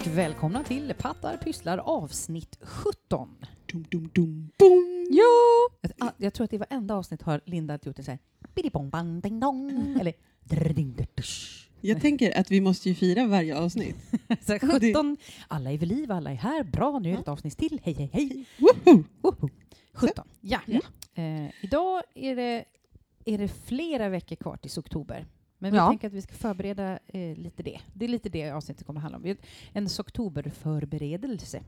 och välkomna till Pattar pysslar avsnitt 17. Dum, dum, dum, boom. Ja! Jag, jag tror att i varenda avsnitt har Linda gjort det så här. bang, ding, dong. Eller. Jag tänker att vi måste ju fira varje avsnitt. Så här, 17. Alla är vid liv, alla är här. Bra, nu är det ett avsnitt till. Hej, hej, hej. Woho! Woho. 17. Ja. Ja. Eh, idag är det, är det flera veckor kvar till oktober. Men vi Ja. tänker att vi ska förbereda eh, lite det. Det är lite det avsnittet kommer handla om. Vi- En oktoberförberedelse,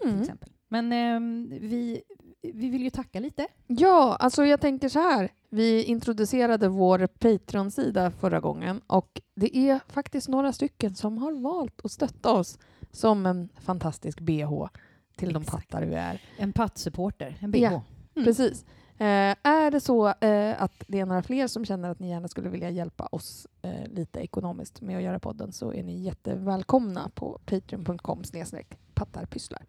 till Mm. exempel. Men ehm, vi, vi vill ju tacka lite. Ja, alltså jag tänker så här. Vi introducerade vår Patreon-sida förra gången och det är faktiskt några stycken som har valt att stötta oss som en fantastisk BH till de Exakt. pattar vi är. En pattsupporter, en BH. Ja. Mm. Precis. Eh, är det så eh, att det är några fler som känner att ni gärna skulle vilja hjälpa oss eh, lite ekonomiskt med att göra podden så är ni jättevälkomna på patreon.com snedstreck pattarpysslar.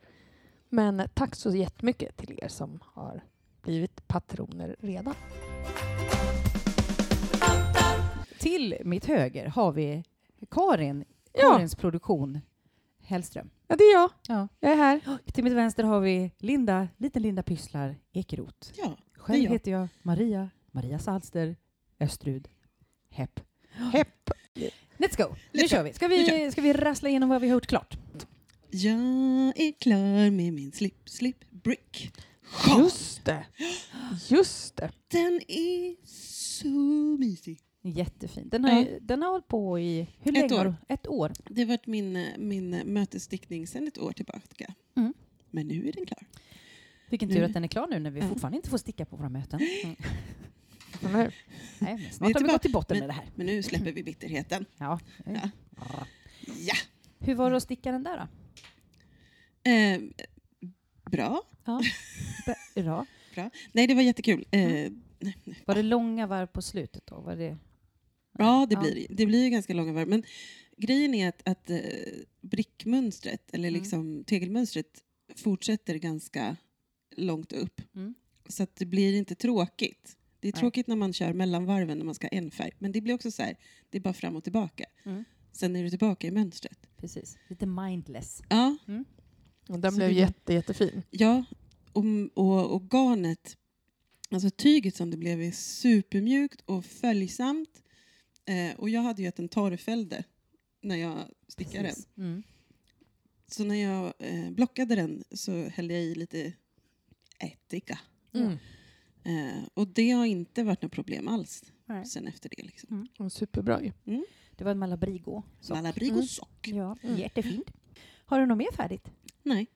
Men tack så jättemycket till er som har blivit patroner redan. Till mitt höger har vi Karin, Ja. Karins produktion Hellström. Ja, det är jag. Ja. Jag är här. Till mitt vänster har vi Linda, liten Linda Pysslar Ekeroth. Ja, Själv jag. heter jag Maria, Maria Salster Östrud Hepp. Hepp. Let's go! Nu Let's kör vi. Ska vi, ska vi rassla igenom vad vi har gjort klart? jag är klar med min slip, slip, brick. Sjal. Just det. Just det. Den är så mysig. Jättefin. Den har, ju- den har hållit på i... Hur Ett länge? har år. Ett år. Det har varit min, min mötesstickning sedan ett år tillbaka. Mm. Men nu är den klar. Vilken Nu- tur att den är klar nu när vi Ja. fortfarande inte får sticka på våra möten. Mm. Nej, men snart har vi gått till botten med det här. Men nu släpper vi bitterheten. Ja. Ja. Ja! Hur var det att sticka den där då? Eh, bra. Bra. Nej, det var jättekul. Eh, Mm. Var det långa varv på slutet då? Var det... Ja, det blir det. Blir ganska långa varv. Men grejen är att, att eh, brickmönstret, eller Mm. liksom tegelmönstret, fortsätter ganska långt upp. Mm. Så att det blir inte tråkigt. Det är Nej. tråkigt när man kör mellanvarven när man ska ha en färg. Men det blir också så här, det är bara fram och tillbaka. Mm. Sen är du tillbaka i mönstret. Precis. Lite mindless. Ja, Och den Så blev det- jätte, jättefin. ja. Och, och, och garnet, alltså tyget som det blev är supermjukt och följsamt. Eh, och jag hade ju en torrfällde när jag stickade den. Precis. Mm. Så när jag eh, blockade den så hällde jag i lite ättika. Mm. Eh, och det har inte varit något problem alls Nej. sen efter det. Liksom. Och Superbra ju. Det var en Malabrigo. Så. Malabrigo Mm. sock. Ja, Mm. jättefint. Har du något mer färdigt? Nej.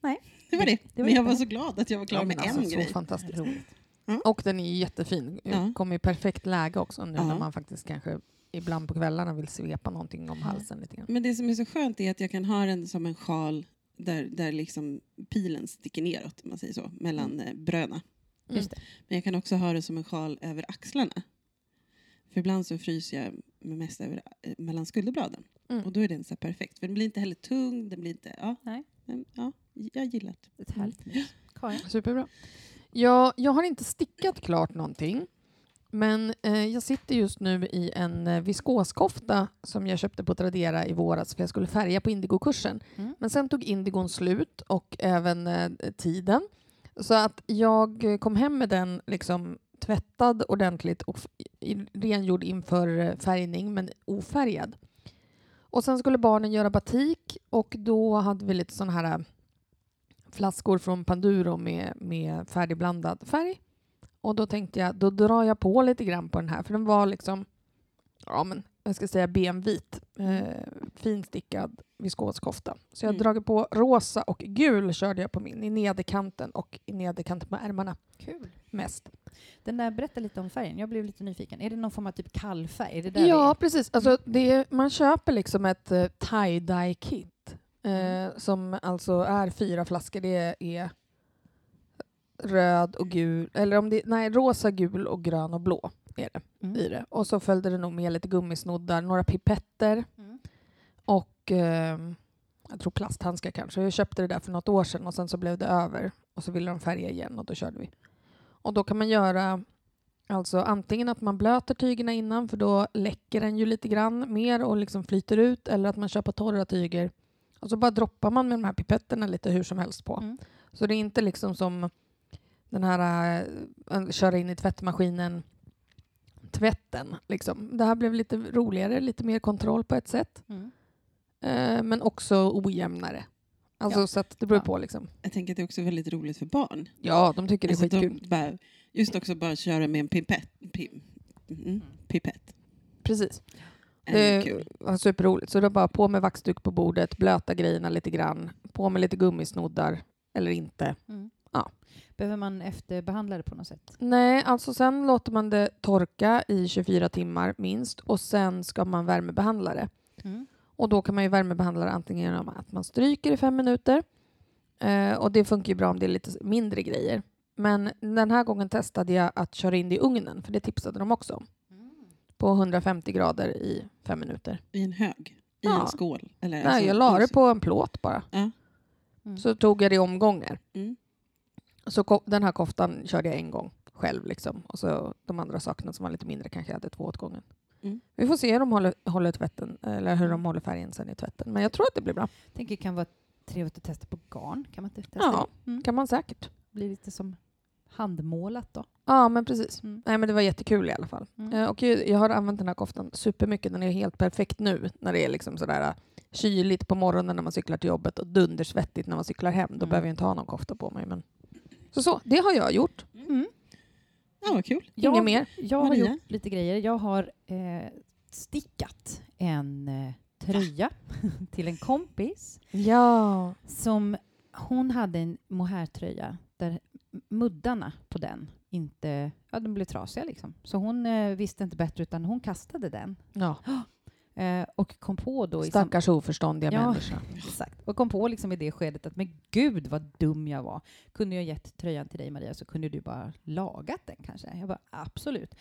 Nej. Det var det. Det var Men jag var så glad att jag var klar Ja, med alltså, en så grej. fantastiskt. Roligt. Och den är jättefin. Ja. Kommer i perfekt läge också nu Ja. när man faktiskt kanske ibland på kvällarna vill svepa någonting om halsen lite grann. Men det som är så skönt är att jag kan ha den som en sjal där, där liksom pilen sticker neråt, om man säger så, mellan eh, bröna. Just det. Men jag kan också ha det som en sjal över axlarna. För ibland så fryser jag mest över, eh, mellan skulderbladen. Mm. Och då är den så perfekt. För den blir inte heller tung, den blir inte... Ja, Nej. men, ja jag gillar det. Ett härligt. Karin? Superbra. Ja, jag har inte stickat klart någonting. Men eh, jag sitter just nu i en eh, viskoskofta som jag köpte på Tradera i våras för jag skulle färga på indigokursen. Mm. Men sen tog indigon slut och även eh, tiden. Så att jag kom hem med den liksom tvättad ordentligt och rengjord inför eh, färgning men ofärgad. Och sen skulle barnen göra batik och då hade vi lite sån här eh, flaskor från Panduro med, med färdigblandad färg. Och då tänkte jag, då drar jag på lite grann på den här för den var liksom, ja men jag ska säga benvit, eh, finstickad viskoskofta. Så jag har Mm. dragit på rosa och gul körde jag på min i nederkanten och i nederkanten på ärmarna Kul. mest. Den där, berätta lite om färgen. Jag blev lite nyfiken. Är det någon form av typ kallfärg? Är det där Ja, vi precis. Alltså, det är, man köper liksom ett uh, tie-dye kit Mm. eh, som alltså är fyra flaskor. Det är röd och gul, eller om det nej, rosa, gul och grön och blå är det? Mm. i det. Och så följde det nog med lite gummisnoddar, några pipetter Mm. och eh, jag tror plasthandskar kanske. Jag köpte det där för något år sedan och sen så blev det över och så ville de färga igen och då körde vi. Och då kan man göra alltså antingen att man blöter tygerna innan för då läcker den ju lite grann mer och liksom flyter ut eller att man köper torra tyger Och så bara droppar man med de här pipetterna lite hur som helst på. Mm. Så det är inte liksom som den här äh, köra in i tvättmaskinen tvätten. Liksom. Det här blev lite roligare, lite mer kontroll på ett sätt. Mm. Eh, men också ojämnare. Alltså, Ja. Så att det beror Ja. på. Liksom. Jag tänker att det är också väldigt roligt för barn. Ja, de tycker det är Alltså, skitkul. de bara, just också bara köra med en pipett. Pim, mm, pipett. Precis. Det kul. var superroligt. Så det var bara på med vaxduk på bordet, blöta grejerna lite grann, på med lite gummisnoddar eller inte. Mm. Ja. Behöver man efterbehandla det på något sätt? Nej, alltså sen låter man det torka i 24 timmar minst och sen ska man värmebehandla det. Mm. Och då kan man ju värmebehandla det antingen genom att man stryker i fem minuter eh, och det funkar ju bra om det är lite mindre grejer. Men den här gången testade jag att köra in det i ugnen, för det tipsade de också om. På 150 grader i fem minuter. I en hög? I Ja. en skål? Eller, Nej, alltså, jag la det på en plåt bara. Ja. Mm. Så tog jag det i omgångar. Mm. Så den här koftan körde jag en gång själv. Liksom. Och så de andra sakerna som var lite mindre kanske jag hade två åt gången. Mm. Vi får se hur de håller, håller tvätten, eller hur de håller färgen sen i tvätten. Men jag tror att det blir bra. tänker det kan vara trevligt att testa på garn. Kan man inte testa Ja. det? Mm. kan man säkert. Blir lite som handmålat då. Ja, men precis. Mm. Nej, men det var jättekul i alla fall. Mm. Eh, Och jag jag har använt den här koftan supermycket. Den är helt perfekt nu när det är liksom sådär äh, kyligt på morgonen när man cyklar till jobbet och dundersvettigt när man cyklar hem. Då Mm. behöver jag inte ha någon kofta på mig. Men... Så, så, det har jag gjort. Mm. Ja, vad kul. Jag, Inget mer. Jag har Maria? gjort lite grejer. Jag har eh, stickat en eh, tröja till en kompis Ja. som hon hade en mohairtröja där muddarna på den inte, ja de blev trasiga liksom. Så hon eh, visste inte bättre utan hon kastade den ja. eh, och kom på då i sam- Stackars oförståndiga Ja. människa. Exakt. Och kom på liksom i det skedet att men gud vad dum jag var. Kunde jag gett tröjan till dig Maria så kunde du bara lagat den kanske. Jag bara absolut.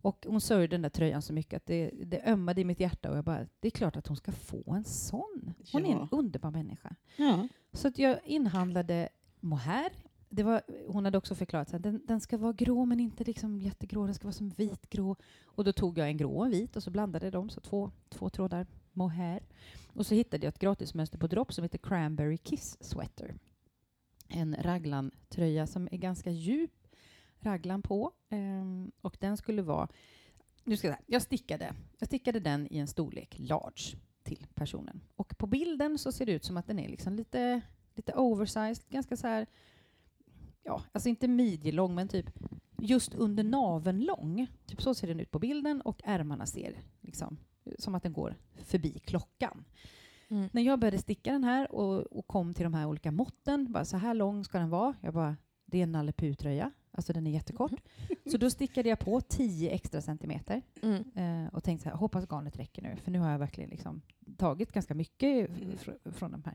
Och hon sörjde den där tröjan så mycket att det, det ömmade i mitt hjärta och jag bara, det är klart att hon ska få en sån. Hon är en Ja. underbar människa. Ja. Så att jag inhandlade mohair. Det var, hon hade också förklarat att den, den ska vara grå men inte liksom jättegrå, den ska vara som vitgrå. Och då tog jag en grå och en vit och så blandade jag dem, så två, två trådar mohair. Och så hittade jag ett gratismönster på Dropp som heter Cranberry Kiss Sweater. En raglan-tröja som är ganska djup raglan på. um, och den skulle vara... Nu ska jag, säga, jag, stickade, jag stickade den i en storlek large till personen. Och på bilden så ser det ut som att den är liksom lite, lite oversized, ganska så här... Ja, alltså inte midjelång, men typ just under naveln lång. Typ så ser den ut på bilden och ärmarna ser liksom som att den går förbi klockan. Mm. När jag började sticka den här och, och kom till de här olika måtten, bara så här lång ska den vara. Jag bara, det är en Nalle Puh-tröja, alltså den är jättekort. Så då stickade jag på 10 extra centimeter Mm. eh, och tänkte så här, hoppas garnet räcker nu, för nu har jag verkligen liksom tagit ganska mycket fr- från de här.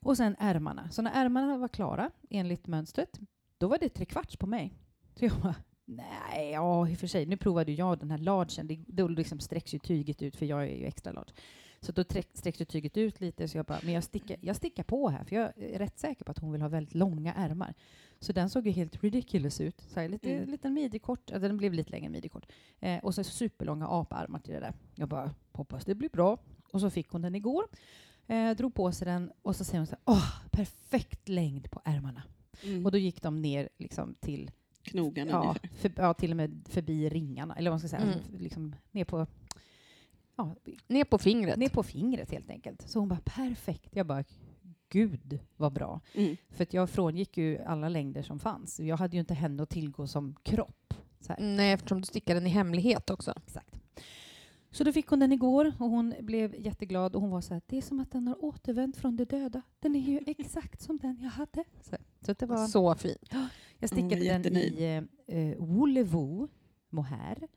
Och sen ärmarna. Så när ärmarna var klara, enligt mönstret, då var det tre kvarts på mig. Så jag bara, nej, ja i och för sig, nu provade jag den här largen, det, då liksom sträcks ju tyget ut, för jag är ju extra large. Så då träck- sträcks ju tyget ut lite, så jag bara, men jag stickar, jag stickar på här, för jag är rätt säker på att hon vill ha väldigt långa ärmar. Så den såg ju helt ridiculous ut. Så här, lite, Mm. liten midjekort, den blev lite längre midjekort. Eh, och så superlånga aparmar till det där. Jag bara, hoppas det blir bra. Och så fick hon den igår. Eh, drog på sig den och så säger hon så här, åh, perfekt längd på ärmarna. Mm. Och då gick de ner liksom till, Knogarna ja, för, ja, till och med förbi ringarna. Eller vad man ska säga, Mm. liksom ner på, ja, Ner på fingret. ner på fingret helt enkelt. Så hon bara, perfekt. Jag bara, gud vad bra. Mm. För att jag frångick ju alla längder som fanns. Jag hade ju inte henne att tillgå som kropp. Nej, eftersom du stickar den i hemlighet också. Exakt. Så då fick hon den igår och hon blev jätteglad och hon var så här, det är som att den har återvänt från de döda. Den är ju exakt som den jag hade. Så, så det var, Så fin. jag stickade Mm, den i eh, Woolevoo mohair.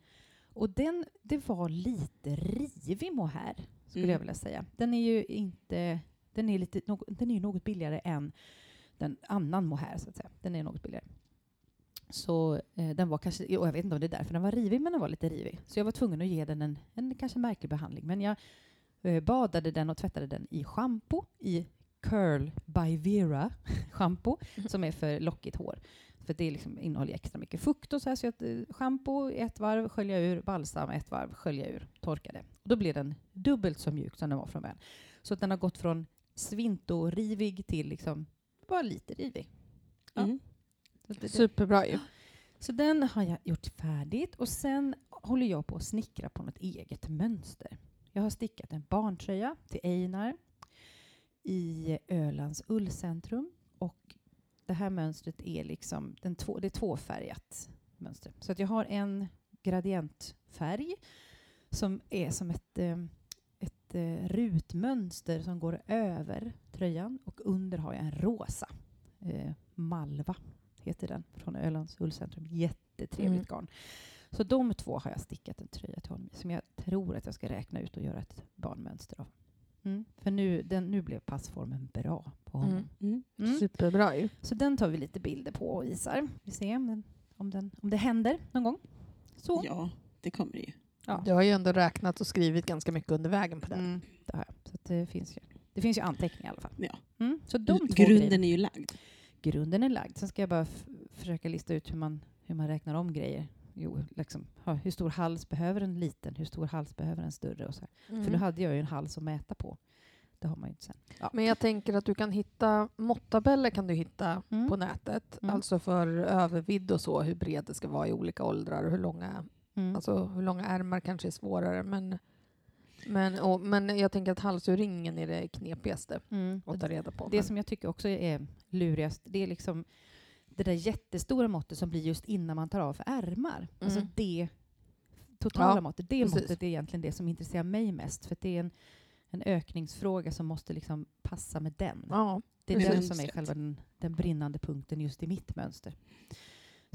Och den, det var lite rivig mohair, skulle Mm. jag vilja säga. Den är ju inte, den är, lite, något, den är något billigare än den annan mohair, så att säga. Den är något billigare. Så eh, den var kanske, och jag vet inte om det är därför den var rivig, men den var lite rivig. Så jag var tvungen att ge den en, en kanske märklig behandling. Men jag eh, badade den och tvättade den i schampo, i Curl by Vera schampo, som är för lockigt hår. För det liksom innehåller extra mycket fukt och så här. Så att, eh, schampo ett varv, skölja ur, balsam ett varv, skölja ur, torka det. Och då blir den dubbelt så mjuk som den var från början. Så att den har gått från svintorivig till liksom bara lite rivig. Ja. Mm. Superbra ju. så den har jag gjort färdigt och sen håller jag på att snickra på något eget mönster. Jag har stickat en barntröja till Einar i Ölands ullcentrum och det här mönstret är liksom den två, det är tvåfärgat mönster. Så att jag har en gradientfärg som är som ett, eh, ett eh, rutmönster som går över tröjan och under har jag en rosa eh, malva heter den från Ölands ullcentrum. Jättetrevligt Mm. garn. Så de två har jag stickat en tröja till honom som jag tror att jag ska räkna ut och göra ett barnmönster av. Mm. För nu, den, nu blev passformen bra på honom. Mm. Mm. Mm. Superbra ju. Så den tar vi lite bilder på och visar. Vi ser om, den, om, den, om det händer någon gång. Så. Ja, det kommer det ju. Ja. Du har ju ändå räknat och skrivit ganska mycket under vägen på den. Mm, det har jag. Så att det, finns ju, det finns ju anteckningar i alla fall. Ja. Mm. Så de två Grunden grejerna. är ju lagd. Grunden är lagd. Sen ska jag bara försöka lista ut hur man, hur man räknar om grejer. Jo, liksom, ha, hur stor hals behöver en liten? Hur stor hals behöver en större? Och så. Mm. För nu hade jag ju en hals att mäta på. Det har man ju inte sen. Ja. Men jag tänker att du kan hitta måttabeller kan du hitta Mm. på nätet. Mm. Alltså för övervidd och så, hur bred det ska vara i olika åldrar och hur långa, Mm. alltså hur långa ärmar kanske är svårare. Men, men, och, men jag tänker att halsurringen är det knepigaste Mm. att ta reda på. Det Men- som jag tycker också är lurigast, det är liksom det där jättestora måttet som blir just innan man tar av för ärmar. Alltså Mm. det totala Ja, måttet. Det precis. måttet är egentligen det som intresserar mig mest. För det är en, en ökningsfråga som måste liksom passa med den. ja, det är den som är själva den, den brinnande punkten just i mitt mönster.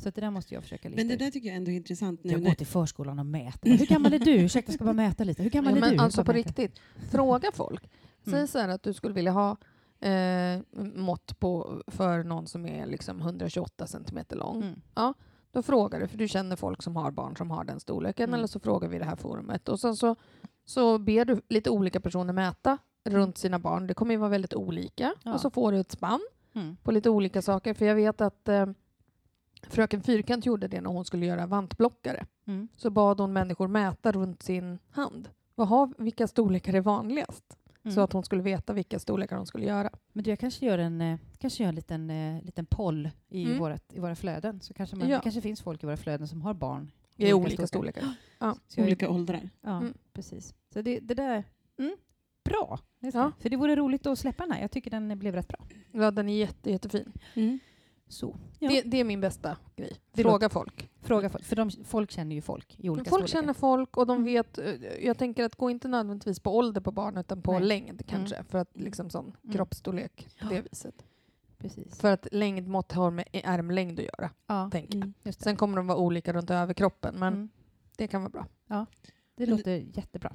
Så att det där måste jag försaka lista Men det där tycker jag ändå är intressant nu Jag går till förskolan och mäter. Hur gammal är du? Ursäkta, ska bara mäta lite. Hur gammal ja är du? men alltså Bara på mäta. riktigt, fråga folk. Säg Mm. så här att du skulle vilja ha eh, mått på, för någon som är liksom 128 centimeter lång. Mm. Då frågar du, för du känner folk som har barn som har den storleken, Mm. eller så frågar vi i det här forumet. Och sen så, så ber du lite olika personer mäta runt sina barn. Det kommer ju vara väldigt olika. Ja. Och så får du ett spann Mm. på lite olika saker. För jag vet att eh, fröken Fyrkant gjorde det när hon skulle göra vantblockare. Mm. Så bad hon människor mäta runt sin hand. Vad har, vilka storlekar är vanligast? Mm. Så att hon skulle veta vilka storlekar hon skulle göra. Men du, jag kanske gör en, eh, kanske gör en liten, eh, liten poll i, Mm. vårat, i våra flöden. Så kanske man, Ja. Det kanske finns folk i våra flöden som har barn. I Olika olika storlekar. storlekar. Så jag, olika åldrar. Ja, Mm. precis. Så det, det där... Mm, bra! Ja. För det vore roligt att släppa den här. Jag tycker den blev rätt bra. Ja, den är jätte, jättefin. Mm. Så. Ja. Det, det är min bästa grej. Det Fråga folk. Fråga folk, för de, folk känner ju folk i olika Folk storlekar. känner folk och de Mm. vet, eh, jag tänker att gå inte nödvändigtvis på ålder på barn utan på Nej. längd kanske. För att liksom sån Mm. kroppsstorlek på Ja. det viset. Precis. För att längdmått har med ärmlängd att göra, Ja, tänker jag. Mm. just det. Sen kommer de vara olika runt överkroppen, men mm. det kan vara bra. Det Men låter jättebra.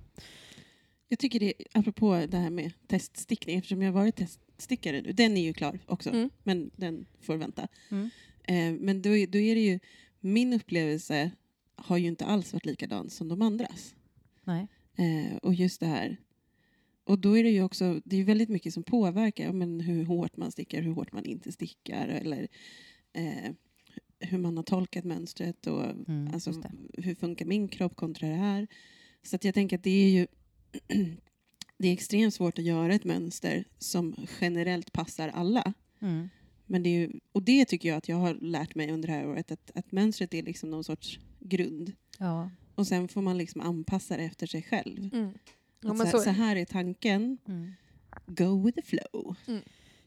Jag tycker det, apropå det här med teststickning, eftersom jag har varit teststickare nu, den är ju klar också, Mm. men den får vänta. Mm. Eh, men då, är- då är det ju, min upplevelse har ju inte alls varit likadan som de andras. Nej. Eh, och just det här, och då är det ju också, det är väldigt mycket som påverkar men hur hårt man stickar, hur hårt man inte stickar eller eh, hur man har tolkat mönstret och Mm, alltså, hur funkar min kropp kontra det här. Så att jag tänker att det är ju det är extremt svårt att göra ett mönster som generellt passar alla. Mm. Men det är ju, och det tycker jag att jag har lärt mig under det här året, att, att mönstret är liksom någon sorts grund. Ja. Och sen får man liksom anpassa det efter sig själv. Mm. Ja, så, så, så här är tanken, Mm. go with the flow.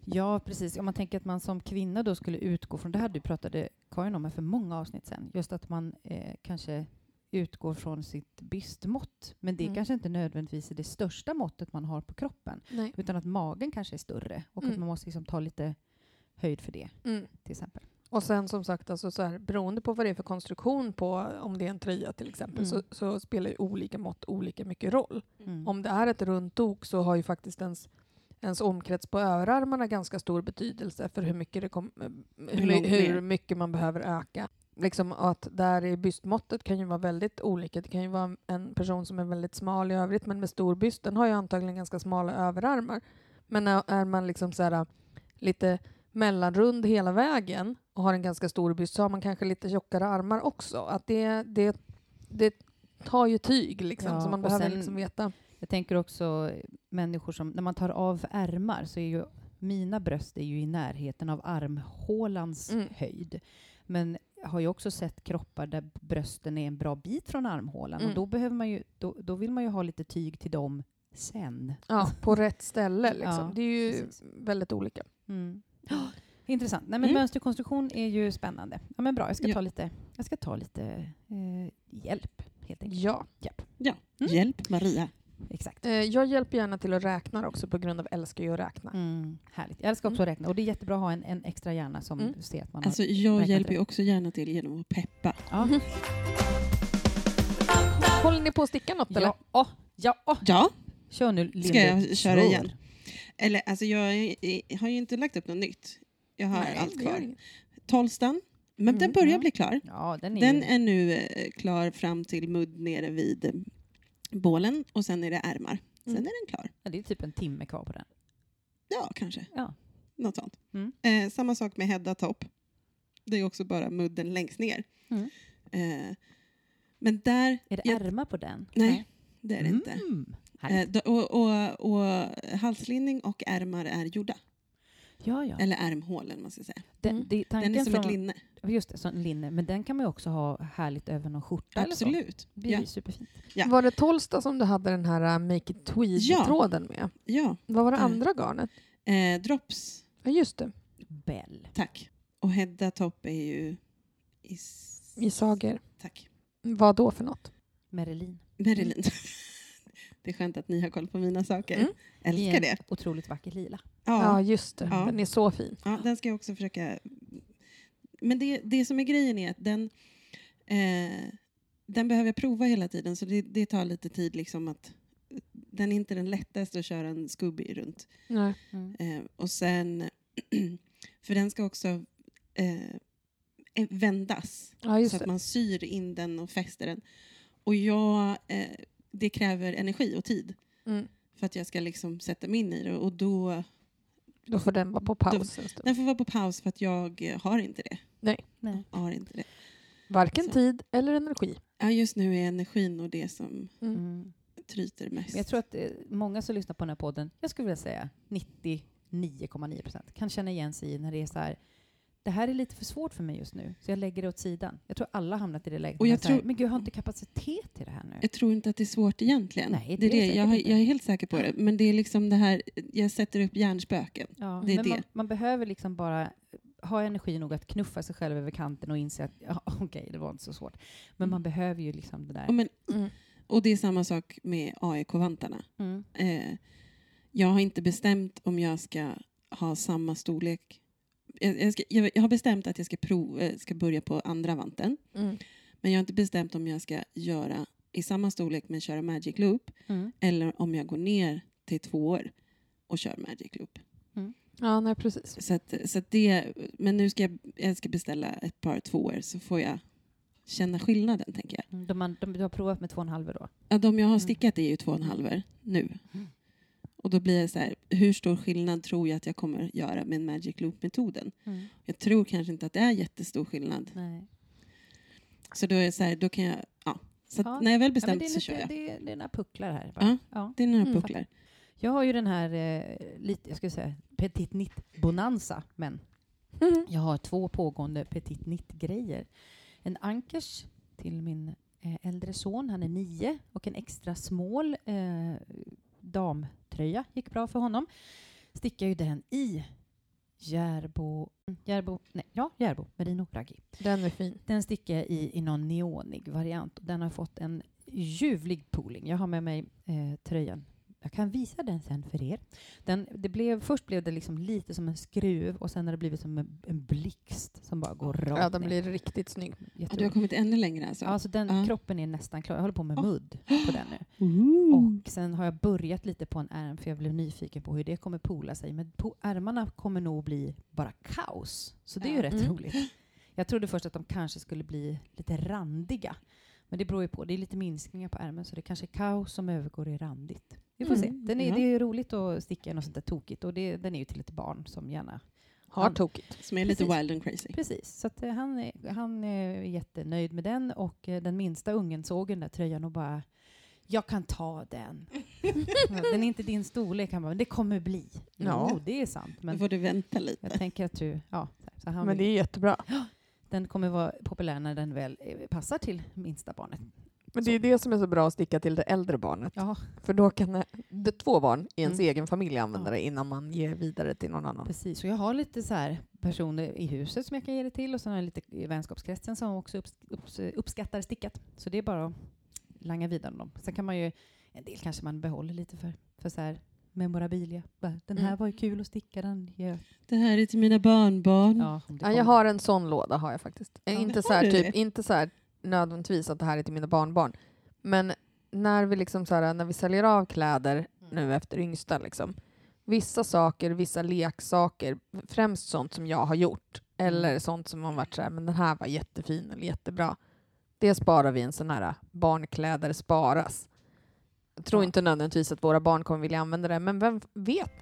Ja, precis. Om man tänker att man som kvinna då skulle utgå från, det här du pratade Karin om här för många avsnitt sen, just att man eh, kanske utgår från sitt bystmått. Men det Mm. kanske inte nödvändigtvis är det största måttet man har på kroppen, nej. utan att magen kanske är större och att Mm. man måste liksom ta lite höjd för det, Mm. till exempel. Och sen som sagt, alltså så här, beroende på vad det är för konstruktion på, om det är en tröja till exempel, Mm. så, så spelar ju olika mått olika mycket roll. Mm. Om det är ett runt ok så har ju faktiskt ens, ens omkrets på överarmarna ganska stor betydelse för hur mycket, kom, eh, hur, hur mycket man behöver öka. Liksom att där i bystmåttet kan ju vara väldigt olika. Det kan ju vara en person som är väldigt smal i övrigt men med stor byst, den har ju antagligen ganska smala överarmar. Men är man liksom så här, lite mellanrund hela vägen och har en ganska stor byst så har man kanske lite tjockare armar också. Att det, det, det tar ju tyg liksom, Ja, så man behöver sen- liksom veta. Jag tänker också eh, människor som, när man tar av ärmar så är ju mina bröst är ju i närheten av armhålans Mm. höjd. Men har ju också sett kroppar där brösten är en bra bit från armhålan Mm. och då, behöver man ju, då, då vill man ju ha lite tyg till dem sen. Ja, på rätt ställe. Liksom. Ja, det är ju precis. väldigt olika. Mm. Intressant. Nej, men Mm. mönsterkonstruktion är ju spännande. Ja, men bra, jag ska Ja. ta lite, jag ska ta lite eh, hjälp helt enkelt. Ja. Ja, Mm. hjälp Maria. Exakt. Eh, jag hjälper gärna till att räkna också på grund av älskar ju att räkna. Mm, härligt. Jag älskar också att räkna och det är jättebra att ha en, en extra hjärna som Mm. ser att man Alltså, har... jag hjälper ju också gärna till genom att peppa. Ja. Håller ni på att sticka något eller? Ja, åh, ja, åh. Ja, kör nu Linde. Ska jag köra Kör. igen? eller alltså jag är- har ju inte lagt upp något nytt. Jag har Nej, allt kvar. Tolstan, men Mm, den börjar mm. bli klar. Ja, den är Den ju... är nu eh, klar fram till mudd nere vid bålen och sen är det ärmar. Sen Mm. är den klar. Ja, det är typ en timme kvar på den. Ja, kanske. Ja. Något sånt. Mm. Eh, samma sak med Hedda topp. Det är också bara mudden längst ner. Mm. Eh, men där... Är det jag- ärmar på den? Nej, det är det inte. Mm. Eh, och, och, och halslinning och ärmar är gjorda. Ja, ja. Eller ärmhålen, man ska säga. Den, Mm. det, Den är som från, ett linne. Just det, som linne. Men den kan man ju också ha härligt över någon skjorta eller så. Absolut. Det blir Ja. superfint. Ja. Var det Tolsta som du hade den här uh, Make It Tweed-tråden med? ja. Vad var det Eh. andra garnet? Eh, drops, Ja, just det. Bell. tack. Och Hedda topp är ju... Is... I Sager. Tack. Vad då för något? Merelin. Marilyn. det är skönt att ni har koll på mina saker. Mm. Älskar det. otroligt vacker lila. Ja, Ja, just det. Ja. Den är så fin. ja, den ska jag också försöka... Men det, det som är grejen är att den... Eh, den behöver jag prova hela tiden, så det, det tar lite tid liksom att... Den är inte den lättaste att köra en Scooby runt. Mm. Eh, och sen... för den ska också eh, vändas. Ja, så att det. man syr in den och fäster den. Och jag, eh, det kräver energi och tid Mm. för att jag ska liksom sätta mig in i det. Och då, Då får den vara på paus stund. den får vara på paus för att jag eh, har inte det. Nej. Jag har inte det. Varken Så. tid eller energi. Ja, just nu är energin och det som Mm. Mm. tryter mest. Men jag tror att eh, många som lyssnar på den här podden, jag skulle vilja säga 99,9 procent, kan känna igen sig i när det är så här, det här är lite för svårt för mig just nu, så jag lägger det åt sidan. Jag tror alla hamnat i det läget. Och jag man tror- men gud, jag har inte kapacitet till det här nu. Jag tror inte att det är svårt egentligen. Nej, det det är det. Jag, har, jag är helt säker på det. Men det är liksom det här, jag sätter upp hjärnspöken. Ja, det är men Man, det. man behöver liksom bara ha energi nog att knuffa sig själv över kanten och inse att ja, okej, det var inte så svårt. Men man behöver ju liksom det där. Ja, men, Mm. och det är samma sak med AIK-vantarna. Mm. Eh, jag har inte bestämt om jag ska ha samma storlek. Jag, ska, jag, jag har bestämt att jag ska, prov, eh, ska börja på andra vanten. Mm. Men jag har inte bestämt om jag ska göra i samma storlek men köra Magic Loop. Mm. Eller om jag går ner till två år och kör Magic Loop. Ja, nej precis. Så att, så att det, men nu ska jag, jag ska beställa ett par tvåor så får jag känna skillnaden tänker jag. Mm, De, man, de, du har provat med två och en halv då? Ja, de jag har Mm. stickat är ju två och en halver nu. Och då blir det så här, hur stor skillnad tror jag att jag kommer göra med Magic Loop-metoden? Mm. Jag tror kanske inte att det är jättestor skillnad. Nej. Så då är så här, då kan jag, ja. Så Ja. när jag väl Ja, bestämt är så lite, kör jag. det, är, det är några pucklar här. Ja. Ja. Det är några Mm. pucklar. Jag har ju den här, eh, lite, jag skulle säga, petit knit bonanza, men Mm. jag har två pågående petit knit-grejer. En ankers till min eh, äldre son, han är nio, och en extra smål eh, damtröja gick bra för honom. Stickar ju den i Järbo, Järbo, nej, ja, Järbo Merino Raggi. Den är fin. Den stickar jag i, i någon neonig variant. Och den har fått en ljuvlig pooling. Jag har med mig eh, tröjan. Jag kan visa den sen för er. Den, det blev, först blev det liksom lite som en skruv och sen har det blivit som en, en blixt som bara går rakt Ja, den ner. blir riktigt snygg. Ja, du har kommit ännu längre alltså? Ja, så den Ja. kroppen är nästan klar. Jag håller på med Oh. mudd på den nu. Ooh. Och sen har jag börjat lite på en ärm för jag blev nyfiken på hur det kommer pola sig. Men på ärmarna kommer nog bli bara kaos. Så det är ju Ja. rätt Mm. roligt. Jag trodde först att de kanske skulle bli lite randiga. Men det beror ju på. Det är lite minskningar på ärmen så det kanske är kaos som övergår i randigt. Vi får Mm, se. Den är, ja. Det är ju roligt att sticka i något sånt där tokigt och det, den är ju till ett barn som gärna... Har Han- tokigt. Som är lite Precis. wild and crazy. Precis, så att, eh, han, är, han är jättenöjd med den och eh, den minsta ungen såg den där tröjan och bara jag kan ta den. Den är inte din storlek, han bara, men det kommer bli. Ja. Jo, det är sant. Då Men får du vänta jag lite. tänker att du, ja, så han Men det är jättebra. den kommer vara populär när den väl eh, passar till minsta barnet. Men det är det som är så bra att sticka till det äldre barnet. Ja, För då kan det, det två barn i ens Mm. egen familj använda Ja. det innan man ger vidare till någon annan. precis. Och jag har lite så här personer i huset som jag kan ge det till och sen har jag lite i vänskapskretsen som också upps, upps, uppskattar stickat. Så det är bara att langa vidare dem. Sen kan man ju, en del kanske man behåller lite för, för så här memorabilia. Den här Mm. var ju kul att sticka, den jag. Det här är till mina barnbarn. Ja, Ja, jag har en sån låda har jag faktiskt. Ja. inte, så typ, inte så här nödvändigtvis att det här är till mina barnbarn. Men när vi, liksom så här, när vi säljer av kläder nu efter yngsta, liksom, vissa saker, vissa leksaker, främst sånt som jag har gjort, eller sånt som har varit så här, men den här var jättefin eller jättebra. Det sparar vi i en sån här barnkläder sparas. Jag tror inte nödvändigtvis att våra barn kommer vilja använda det, men vem vet?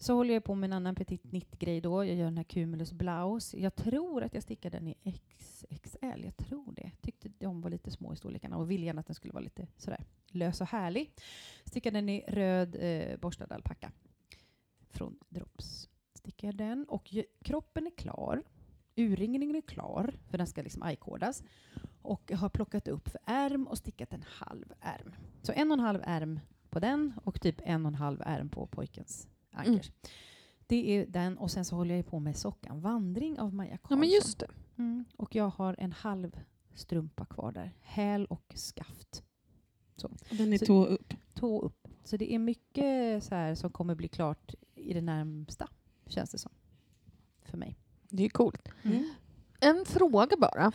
Så håller jag på med en annan petit nitt grej då. Jag gör den här Cumulus Blouse. Jag tror att jag stickar den i XXL. Jag tror det. Tyckte de var lite små i storlekarna och ville gärna att den skulle vara lite sådär lös och härlig. Stickar den i röd eh, borstad alpacka från Drops. Stickar jag den och kroppen är klar. Urringningen är klar, för den ska liksom ajkodas. Och jag har plockat upp för ärm och stickat en halv ärm. Så en och en halv ärm på den och typ en och en halv ärm på pojkens ankers. Det är den och sen så håller jag på med sockan Vandring av Maja Karlsson. Ja, men just det. Mm. Och jag har en halv strumpa kvar där. Häl och skaft. Den är Så- tå upp. Tå upp. Så det är mycket så här som kommer bli klart i det närmsta, känns det som. För mig. Det är coolt. Mm. En fråga bara.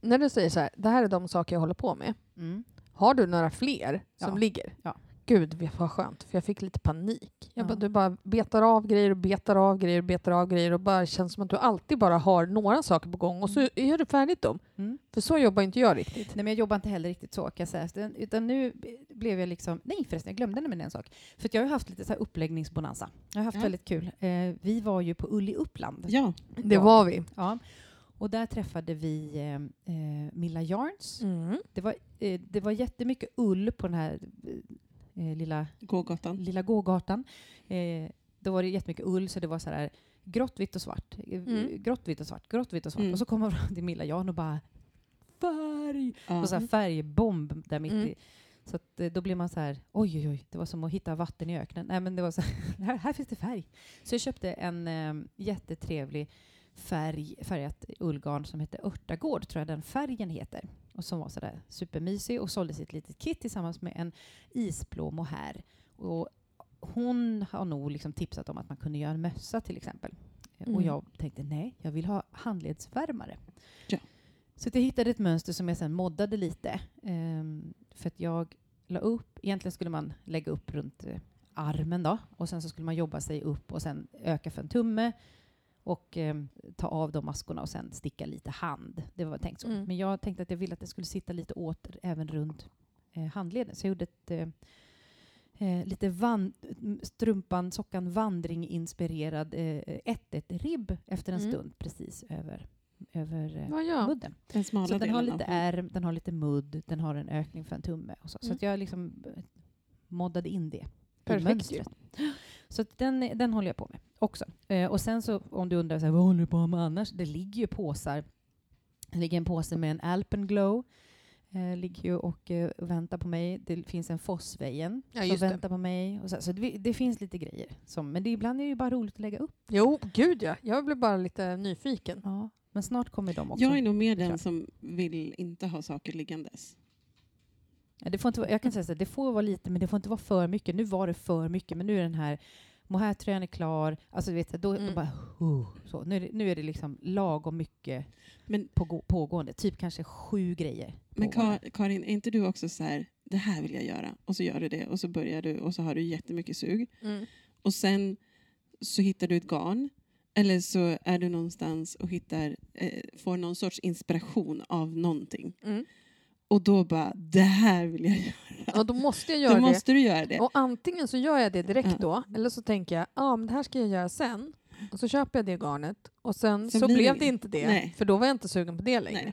När du säger så här, det här är de saker jag håller på med. Mm. Har du några fler som Ja. ligger? Ja. Gud vad skönt, för jag fick lite panik. Jag Ja. bara, du bara betar av grejer och betar av grejer och betar av grejer och bara känns som att du alltid bara har några saker på gång och så gör du färdigt dem. Mm. För så jobbar inte jag riktigt. Nej, men jag jobbar inte heller riktigt så, kan jag säga. Utan- nu blev jag liksom... Nej förresten, jag glömde nämligen en sak. För att jag har ju haft lite så här uppläggningsbonanza. Jag har haft Ja. väldigt kul. Eh, vi var ju på Ull i Uppland. Ja, Det var vi. Ja. Och där träffade vi eh, eh, Milla Yarns. Mm. Det, var, eh, det var jättemycket ull på den här eh, lilla, gågatan. lilla gågatan. Eh, då var det jättemycket ull, så det var så här grått, vitt och svart. Eh, Mm. Grått, vitt och svart, grått, vitt och svart. Mm. Och så kommer man fram till Milla Yarn och bara färg! Ja. Och så här färgbomb där mitt Mm. i. Så att, eh, då blir man så här, oj oj oj, det var som att hitta vatten i öknen. Nej men det var så här, här, här finns det färg. Så jag köpte en eh, jättetrevlig färg, färgat ullgarn som heter Örtagård, tror jag den färgen heter. Och som var sådär supermysig och sålde sitt litet kit tillsammans med en isblå mohair. Och hon har nog liksom tipsat om att man kunde göra en mössa till exempel. Eh, Och Mm. jag tänkte nej, jag vill ha handledsvärmare. Ja. Så att jag hittade ett mönster som jag sen moddade lite. ehm, för att jag la upp, egentligen skulle man lägga upp runt eh, armen då och sen så skulle man jobba sig upp och sen öka för en tumme och ehm, ta av de maskorna och sen sticka lite hand. Det var tänkt så. Mm. Men jag tänkte att jag ville att det skulle sitta lite åt även runt eh, handleden. Så jag gjorde ett eh, eh, lite van- strumpan, sockan vandring-inspirerad eh, 1-1-ribb efter en Mm. stund precis över, över eh, Ja, ja. mudden. Den Så den har lite ärm, den har lite mudd, den har en ökning för en tumme. Och så så Mm. att jag liksom eh, moddade in det i Perfekt mönstret. Så den, den håller jag på med också. Eh, och sen så om du undrar så här, vad håller du på med annars? Det ligger ju påsar. Det ligger en påse med en Alpenglow. Eh, ligger ju och eh, väntar på mig. Det finns en Fossvejen Ja, som just det. väntar på mig. Och så så det, det finns lite grejer. Som, men det, ibland är det ju bara roligt att lägga upp. Jo, gud ja. Jag blev bara lite nyfiken. Ja. Men snart kommer de också. Jag är nog mer den som vill inte ha saker liggandes. Ja, det får inte vara, jag kan säga så här, det får vara lite, men det får inte vara för mycket. Nu var det för mycket, men nu är den här mohairtröjan är klar. Alltså, du vet, då, Mm. då bara, uh, så. Nu, är det, nu är det liksom lagom mycket Men, på, pågående. Typ kanske sju grejer. men pågående. Ka- Karin, är inte du också så här, det här vill jag göra, och så gör du det, och så börjar du, och så har du jättemycket sug. Mm. Och sen så hittar du ett garn, eller så är du någonstans och hittar, eh, får någon sorts inspiration av någonting. Mm. Och då bara, det här vill jag göra. Och då måste jag göra Då det. måste du göra det. Och antingen så gör jag det direkt Ja. då, eller så tänker jag ja men det här ska jag göra sen. Och så köper jag det garnet och sen, Sen så blev det inte det, Nej. för då var jag inte sugen på det längre.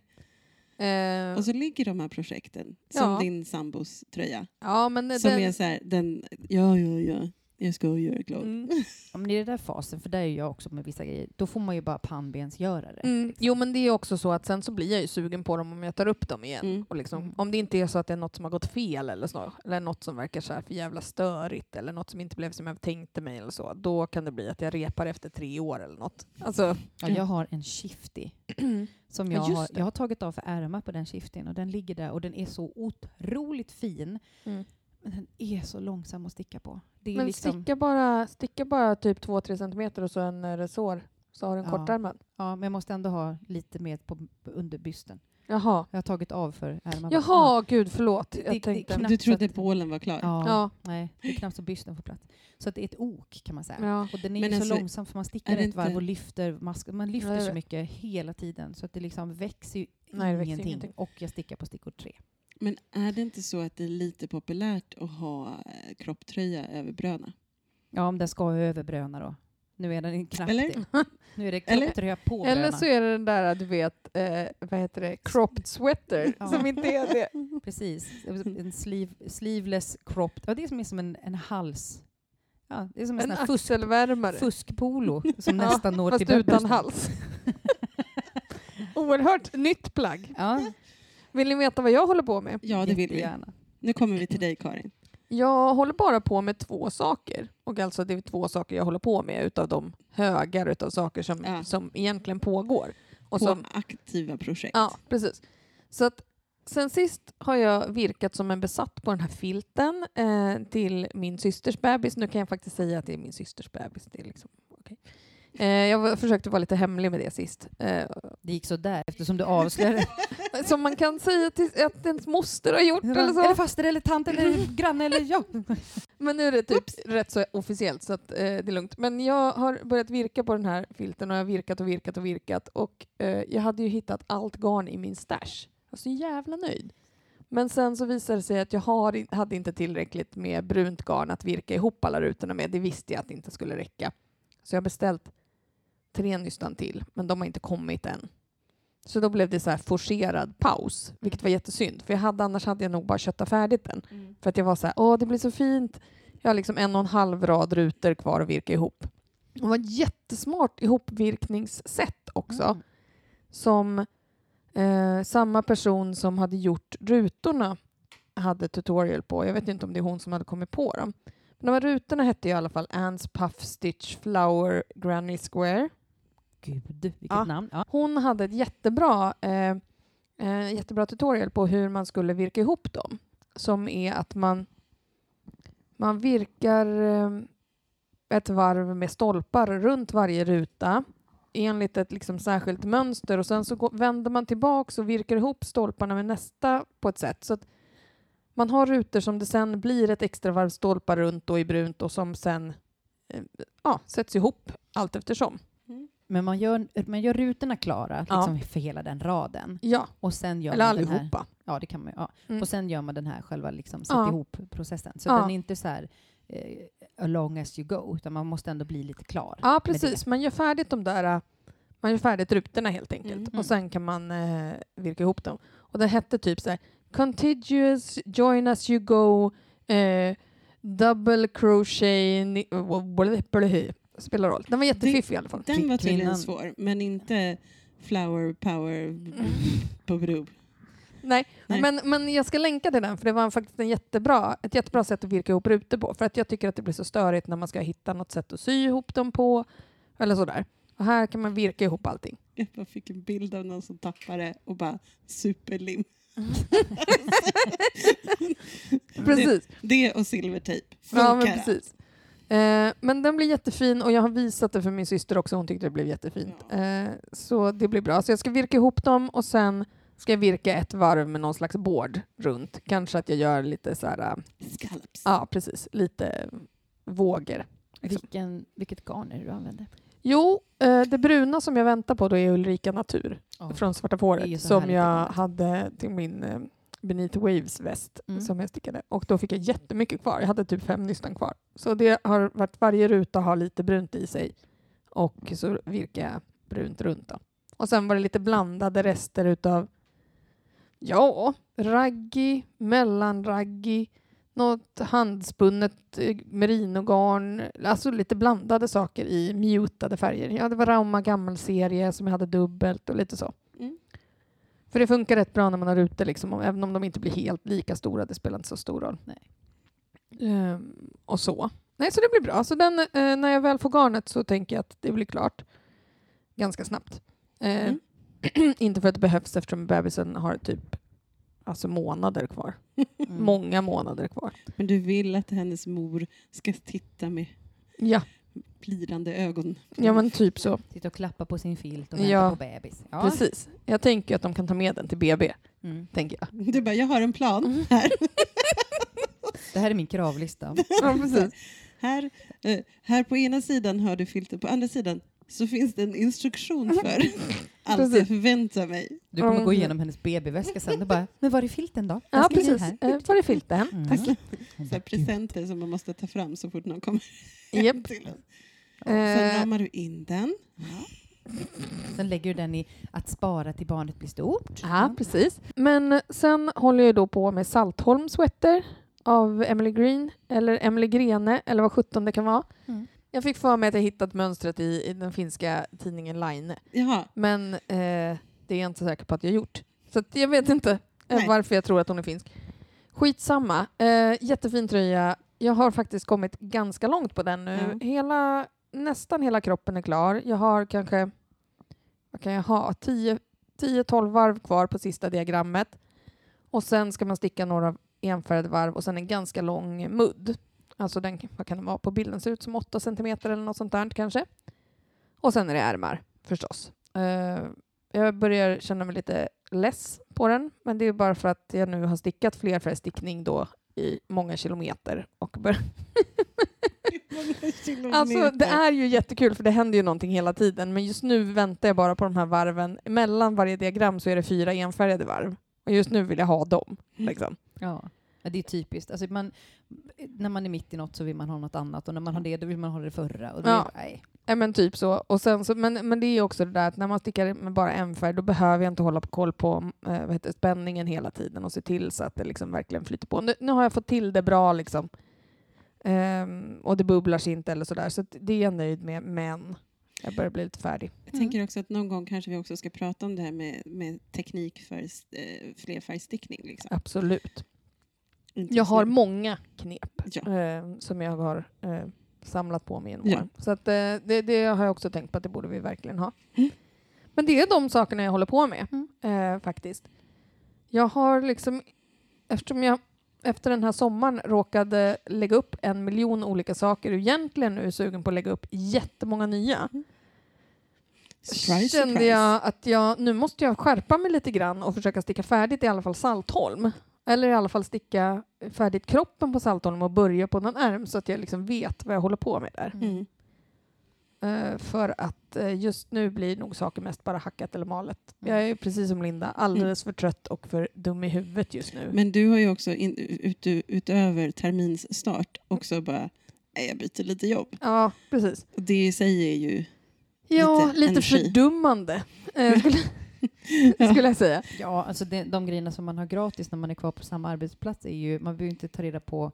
Eh, Och så ligger de här projekten, som Ja. din sambos tröja. ja, men Som den, är så här, den, ja, ja, ja, jag ska göra glad. Mm. Ja, men i den där fasen, för där är jag också med vissa grejer, då får man ju bara pannbensgöra det. Mm, jo men det är också så att sen så blir jag ju sugen på dem om jag tar upp dem igen. Mm. Och liksom, Mm. Om det inte är så att det är något som har gått fel eller så, eller något som verkar så här för jävla störigt eller något som inte blev som jag tänkte mig eller så, då kan det bli att jag repar efter tre år eller något. Alltså, Ja, jag har en shifty som Ja, jag just har, det. jag har tagit av för ärmar på den shiftyn och den ligger där och den är så otroligt fin. Mm. Men den är så långsam att sticka på. Det är men liksom, sticka, bara, sticka bara typ 2-3 centimeter och så en eh, resår, så har du en Ja. kortärmad. ja, men jag måste ändå ha lite mer på, på under bysten. Jaha. Jag har tagit av för ärmarna. Jaha, gud förlåt. Det- Jag det- tänkte... knappt Du så trodde att- bålen var klar? Ja, Ja. Nej, det är knappt så bysten får plats. Så att det är ett ok kan man säga. Ja. Och den är Men ju så alltså, långsam för man stickar det ett varv och lyfter masken. Man lyfter så mycket hela tiden så att det liksom växer ju Nej, det växer ingenting. ingenting. Och jag stickar på stickor tre. Men är det inte så att det är lite populärt att ha eh, kropptröja över bröna? Ja, om den ska över bröna då. Nu är den knappt Eller? det. Nu är det Eller? kropptröja på Eller bröna. så är det den där, du vet, eh, vad heter det, cropped sweater, Ja. som inte är det. Precis. En sleeve, sleeveless cropped. Ja, det är som, är som en, en hals. Ja, det är som en, En axelvärmare. fuskpolo som Ja, nästan når Fast till utan hals. Oerhört nytt plagg. Ja, Vill ni veta vad jag håller på med? Ja, det vill vi. jättegärna. Nu kommer vi till dig Karin. Jag håller bara på med två saker. Och alltså det är två saker jag håller på med utav de högar utav saker som, Ja. som egentligen pågår. Och på som, aktiva projekt. ja, precis. Så att sen sist har jag virkat som en besatt på den här filten eh, till min systers bebis. Nu kan jag faktiskt säga att det är min systers bebis. Det är liksom, okej. Eh, jag försökte vara lite hemlig med det sist. Eh, Det gick så där eftersom du avslöjade. som man kan säga till, att ens moster har gjort eller så. Det faster eller tant eller granne eller ja? Men nu är det typ rätt så officiellt så att, eh, det är lugnt. Men jag har börjat virka på den här filten och jag har virkat och virkat och virkat och eh, jag hade ju hittat allt garn i min stash. Jag var så jävla nöjd. Men sen så visade det sig att jag har, hade inte tillräckligt med brunt garn att virka ihop alla rutorna med. Det visste jag att det inte skulle räcka. Så jag har beställt tre nystan till, men de har inte kommit än. Så då blev det så här forcerad paus, vilket var jättesynd. För jag hade, annars hade jag nog bara köttat färdigt den. För att jag var så här, åh det blir så fint. Jag har liksom en och en halv rad rutor kvar att virka ihop. Det var ett jättesmart ihopvirkningssätt också. Mm. Som eh, samma person som hade gjort rutorna hade tutorial på. Jag vet inte om det är hon som hade kommit på dem. Men de här rutorna hette i alla fall Anne's Puff Stitch Flower Granny Square. Gud, vilket Ja. namn. Ja. Hon hade ett jättebra, eh, eh, jättebra tutorial på hur man skulle virka ihop dem. Som är att man, man virkar eh, ett varv med stolpar runt varje ruta enligt ett liksom särskilt mönster och sen så går, vänder man tillbaks och virkar ihop stolparna med nästa på ett sätt. Så att man har rutor som det sen blir ett extra varv stolpar runt och i brunt och som sen eh, ja, sätts ihop allt eftersom. Men man gör, man gör rutorna klara Ja. liksom, för hela den raden. Ja, Och sen gör eller man den här, allihopa. ja, det kan man, ja. Mm. Och sen gör man den här själva liksom, sätt Ja. ihop-processen. Så Ja. den är inte så här eh, along as you go, utan man måste ändå bli lite klar. Ja, precis. Man gör färdigt de där man gör färdigt rutorna helt enkelt Mm. och sen kan man eh, virka ihop dem. Och det hette typ så här Contiguous, join as you go, eh, double crochet. Spelar roll. Den var jättefiffig i alla fall. Den var tydligen Kvinnan- svår, men inte flower power på bro. Nej, Nej. Men, men jag ska länka till den för det var faktiskt en jättebra, ett jättebra sätt att virka ihop rutor på. För att jag tycker att det blir så störigt när man ska hitta något sätt att sy ihop dem på eller sådär. Och här kan man virka ihop allting. Jag bara fick en bild av någon som tappade och bara superlim. Precis. Det och silvertejp. Ja, men Funkar precis. Eh, men den blir jättefin och jag har visat det för min syster också. Hon tyckte det blev jättefint. Ja. Eh, så det blir bra. Så jag ska virka ihop dem och sen ska jag virka ett varv med någon slags bård runt. Kanske att jag gör lite så här, äh, Scallops. ja precis, lite vågor. Liksom. Vilken, vilket garn är det du använder? Jo, eh, det bruna som jag väntar på då är Ulrika Natur från Svarta fåret som jag hade till min eh, Beneath Waves väst Mm. som jag stickade. Och då fick jag jättemycket kvar. Jag hade typ fem nystan kvar. Så det har varit, varje ruta har lite brunt i sig och så virkar jag brunt runt. Då. Och sen var det lite blandade rester utav Ja, raggi, mellanraggi, något handspunnet eh, merinogarn, alltså lite blandade saker i mutade färger. Ja, det var Rauma gammelserie som jag hade dubbelt och lite så. För det funkar rätt bra när man har ute, liksom, och även om de inte blir helt lika stora. Det spelar inte så stor roll. Nej. Ehm, och så. Nej, så det blir bra. Så den, eh, när jag väl får garnet så tänker jag att det blir klart ganska snabbt. Eh, Mm. inte för att det behövs eftersom bebisen har typ alltså månader kvar. Mm. Många månader kvar. Men du vill att hennes mor ska titta med Ja, plirande ögon. ja men typ så. Sitta och klappa på sin filt och vänta Ja. på bebis. Ja. Precis. Jag tänker att de kan ta med den till BB. Mm. Tänker jag. Du bara, jag har en plan Mm. här. Det här är min kravlista. Ja, precis. här. eh, Här på ena sidan har du filter, på andra sidan så finns det en instruktion för allt jag förväntar mig. Du kommer Mm. gå igenom hennes BB-väska sen och bara, men var är filten då? Ja, precis. här? Eh, Var är filten? Mm. Tack. Så presenter som man måste ta fram så fort någon kommer Japp. till en. Sen Eh, ramar du in den. Sen lägger du den i att spara till barnet blir stort. Ja, precis. Men sen håller jag då på med Saltholm Sweater av Emily Green, eller Emily Grene, eller vad sjutton det kan vara. Mm. Jag fick för mig att jag hittat mönstret i, i den finska tidningen Line, Jaha, men eh, det är jag inte säker på att jag gjort. Så jag vet inte eh, Nej. varför jag tror att hon är finsk. Skitsamma. Eh, jättefin tröja. Jag har faktiskt kommit ganska långt på den nu. Ja. Hela, nästan hela kroppen är klar. Jag har kanske, vad kan jag ha, 10-12 varv kvar på sista diagrammet. Och sen ska man sticka några enfärgade varv och sen en ganska lång mudd. Alltså den, vad kan den vara på bilden? Ser ut som 8 centimeter eller något sånt där kanske. Och sen är det ärmar förstås. Eh, jag börjar känna mig lite less på den, men det är bara för att jag nu har stickat flerfärgstickning då i många kilometer. Och bör- alltså, det är ju jättekul för det händer ju någonting hela tiden, men just nu väntar jag bara på de här varven. Mellan varje diagram så är det fyra enfärgade varv. Och just nu vill jag ha dem. Liksom. Ja. Ja, det är typiskt. Alltså man, när man är mitt i något så vill man ha något annat och när man har det då vill man ha det förra. Och det, Ja. nej. Ja, men typ så. Och sen så men, men det är också det där att när man stickar med bara en färg då behöver jag inte hålla på koll på eh, vad heter, spänningen hela tiden och se till så att det liksom verkligen flyter på. Nu, nu har jag fått till det bra liksom. Ehm, och det bubblar sig inte eller sådär. Så det är jag nöjd med, men jag börjar bli lite färdig. Jag tänker också att någon gång kanske vi också ska prata om det här med, med teknik för eh, flerfärgstickning. Liksom. Absolut. Jag har många knep Ja. eh, som jag har eh, samlat på mig genom Ja. åren. Så att, eh, det, det har jag också tänkt på att det borde vi verkligen ha. Mm. Men det är de sakerna jag håller på med Mm. eh, faktiskt. Jag har liksom, eftersom jag efter den här sommaren råkade lägga upp en miljon olika saker och egentligen nu är sugen på att lägga upp jättemånga nya Surprise, kände surprise. jag att jag, nu måste jag skärpa mig lite grann och försöka sticka färdigt i alla fall Saltholm. Eller i alla fall sticka färdigt kroppen på Saltholm och börja på någon ärm så att jag liksom vet vad jag håller på med där. Mm. Eh, för att eh, just nu blir nog saker mest bara hackat eller malet. Mm. Jag är precis som Linda, alldeles för trött och för dum i huvudet just nu. Men du har ju också in, ut, utöver terminsstart också bara, nej, jag byter lite jobb. ja, precis. Och det i sig är ju... Ja, Lite lite, energi. fördummande eh, skulle, skulle jag säga. Ja, alltså det, de grejerna som man har gratis när man är kvar på samma arbetsplats är ju, man behöver inte ta reda på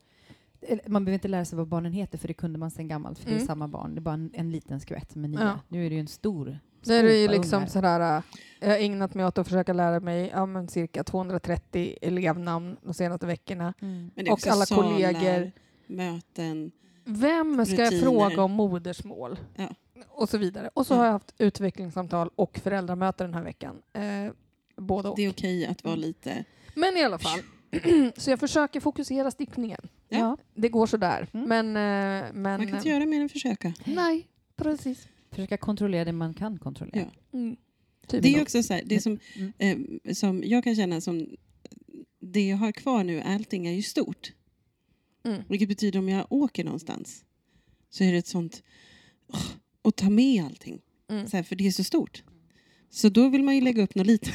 man behöver inte lära sig vad barnen heter för det kunde man sedan gammalt för det Mm. är samma barn. Det är bara en, en liten skvätt med nya. Ja. Nu är det ju en stor Det är ju skopa liksom sådär, äh, jag har ägnat mig åt att försöka lära mig ja, men cirka 230 elevnamn de senaste veckorna. Mm. Det Och alla kollegor. möten. Vem ska jag Rutiner. fråga om modersmål? Ja. Och så vidare. Och så har jag haft utvecklingssamtal och föräldramöte den här veckan. Eh, både och. Det är okej att vara lite... Men i alla fall, så jag försöker fokusera stickningen. Ja. Ja. Det går sådär. Mm. Men, eh, men Man kan inte göra mer än försöka. nej, precis. Försöka kontrollera det man kan kontrollera. Ja. Mm. Typ Det är så. också så här, det som, Mm. eh, som jag kan känna som det jag har kvar nu, allting är ju stort. Mm. Vilket betyder om jag åker någonstans så är det ett sånt... åh, och ta med allting. Mm. Så här, för det är så stort. Så då vill man ju lägga upp något litet.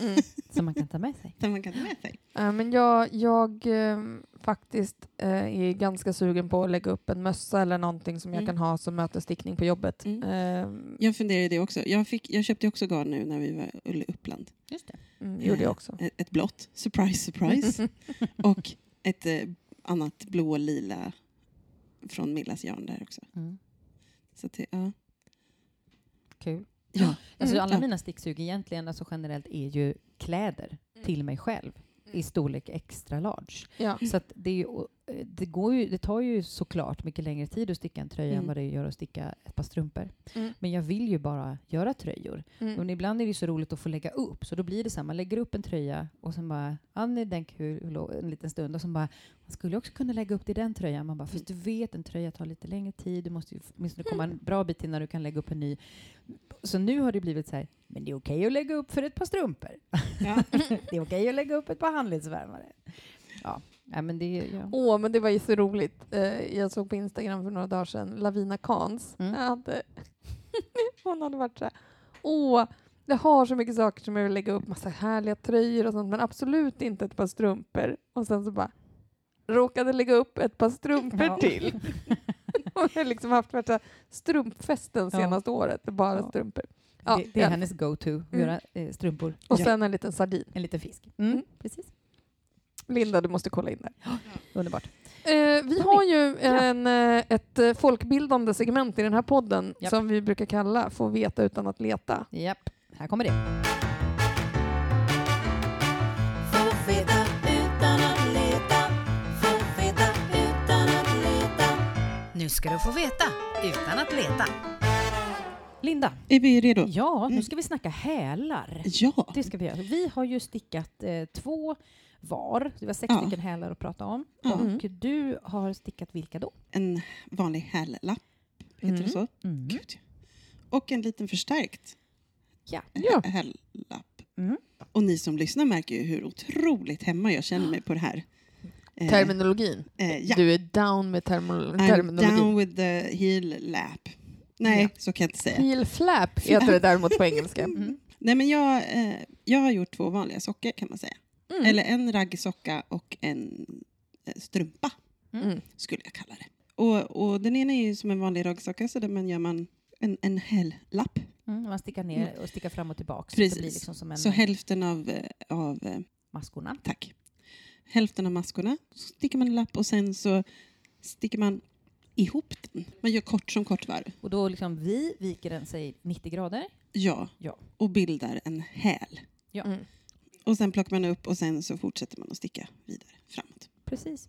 Mm. som man kan ta med sig. som man kan ta med sig. Eh, Men jag, jag eh, faktiskt eh, är ganska sugen på att lägga upp en mössa eller någonting som jag Mm. kan ha som mötesstickning på jobbet. Mm. Eh, Jag funderade det också. Jag, fick, jag köpte också garn nu när vi var i Uppland. Just det. mm, gjorde jag Eh, också. Ett, ett blått, surprise surprise. och ett eh, annat blå och lila från Millas garn där också. Mm. Så att det, ja. Kul. Ja. Alltså Mm. alla Ja. mina sticksug egentligen alltså generellt är ju kläder till mig själv i storlek extra large. Ja. Så att det, är ju, eh, det, går ju, det tar ju såklart mycket längre tid att sticka en tröja än Mm. vad det gör att sticka ett par strumpor. Mm. Men jag vill ju bara göra tröjor. Mm. Men ibland är det ju så roligt att få lägga upp, så då blir det så här, man lägger upp en tröja och sen bara, ja den kul en liten stund och sen bara, man skulle också kunna lägga upp det i den tröjan. Man bara, fast du vet en tröja tar lite längre tid, du måste ju åtminstone komma en bra bit innan du kan lägga upp en ny. Så nu har det blivit så här, men det är okej att lägga upp för ett par strumpor. Ja. det är okej att lägga upp ett par handledsvärmare. Ja, nej, men det. Ja. Åh, men det var ju så roligt. Eh, jag såg på Instagram för några dagar sedan, Lavina Kans. Mm. Hade, hon hade varit så här, åh, jag har så mycket saker som jag vill lägga upp, massa härliga tröjor och sånt, men absolut inte ett par strumpor. Och sen så bara, råkade lägga upp ett par strumpor Ja. till. Hon har liksom haft värsta strumpfesten Ja. senaste året, bara Ja. strumpor. Ja, det, det är ja. hennes go-to, att göra eh, strumpor. Och Ja. sen en liten sardin. En liten fisk. Mm, Mm. Precis. Linda, du måste kolla in där. Underbart. Eh, vi har ju en, eh, ett eh, folkbildande segment i den här podden Japp. som vi brukar kalla Få veta utan att leta. Japp, här kommer det. Nu ska du få veta utan att leta. Linda, Är vi redo? ja, nu Mm. ska vi snacka hälar. Ja. Det ska vi göra. Vi har ju stickat eh, två var. Det var sex Ja. stycken hälar att prata om. Ja. Och du har stickat vilka då? En vanlig hällapp, heter Mm. det så? Mm. Gud. Och en liten förstärkt Ja. Ja. hä- hällapp. Mm. Och ni som lyssnar märker ju hur otroligt hemma jag känner mig på det här. Eh, Terminologin. eh, ja. Du är down med termo- I'm terminologin. down with the heel lap. Nej, Ja. så kan jag inte säga. Heel flap heter det däremot på engelska. Mm. Nej, men jag, eh, jag har gjort två vanliga sockor kan man säga. Mm. Eller en raggsocka och en eh, strumpa Mm. skulle jag kalla det. Och, och den ena är ju som en vanlig raggsocka så där man gör man en, en hällapp. Mm. Man stickar ner och stickar fram och tillbaka. Precis. Det blir liksom som en Så hälften av, eh, av eh, maskorna. tack. Hälften av maskorna så sticker man en lapp och sen så sticker man ihop den. Man gör kort som kort varv. Och då liksom vi viker den sig 90 grader. Ja. Ja. Och bildar en häl. Mm. Och sen plockar man upp och sen så fortsätter man att sticka vidare framåt. Precis.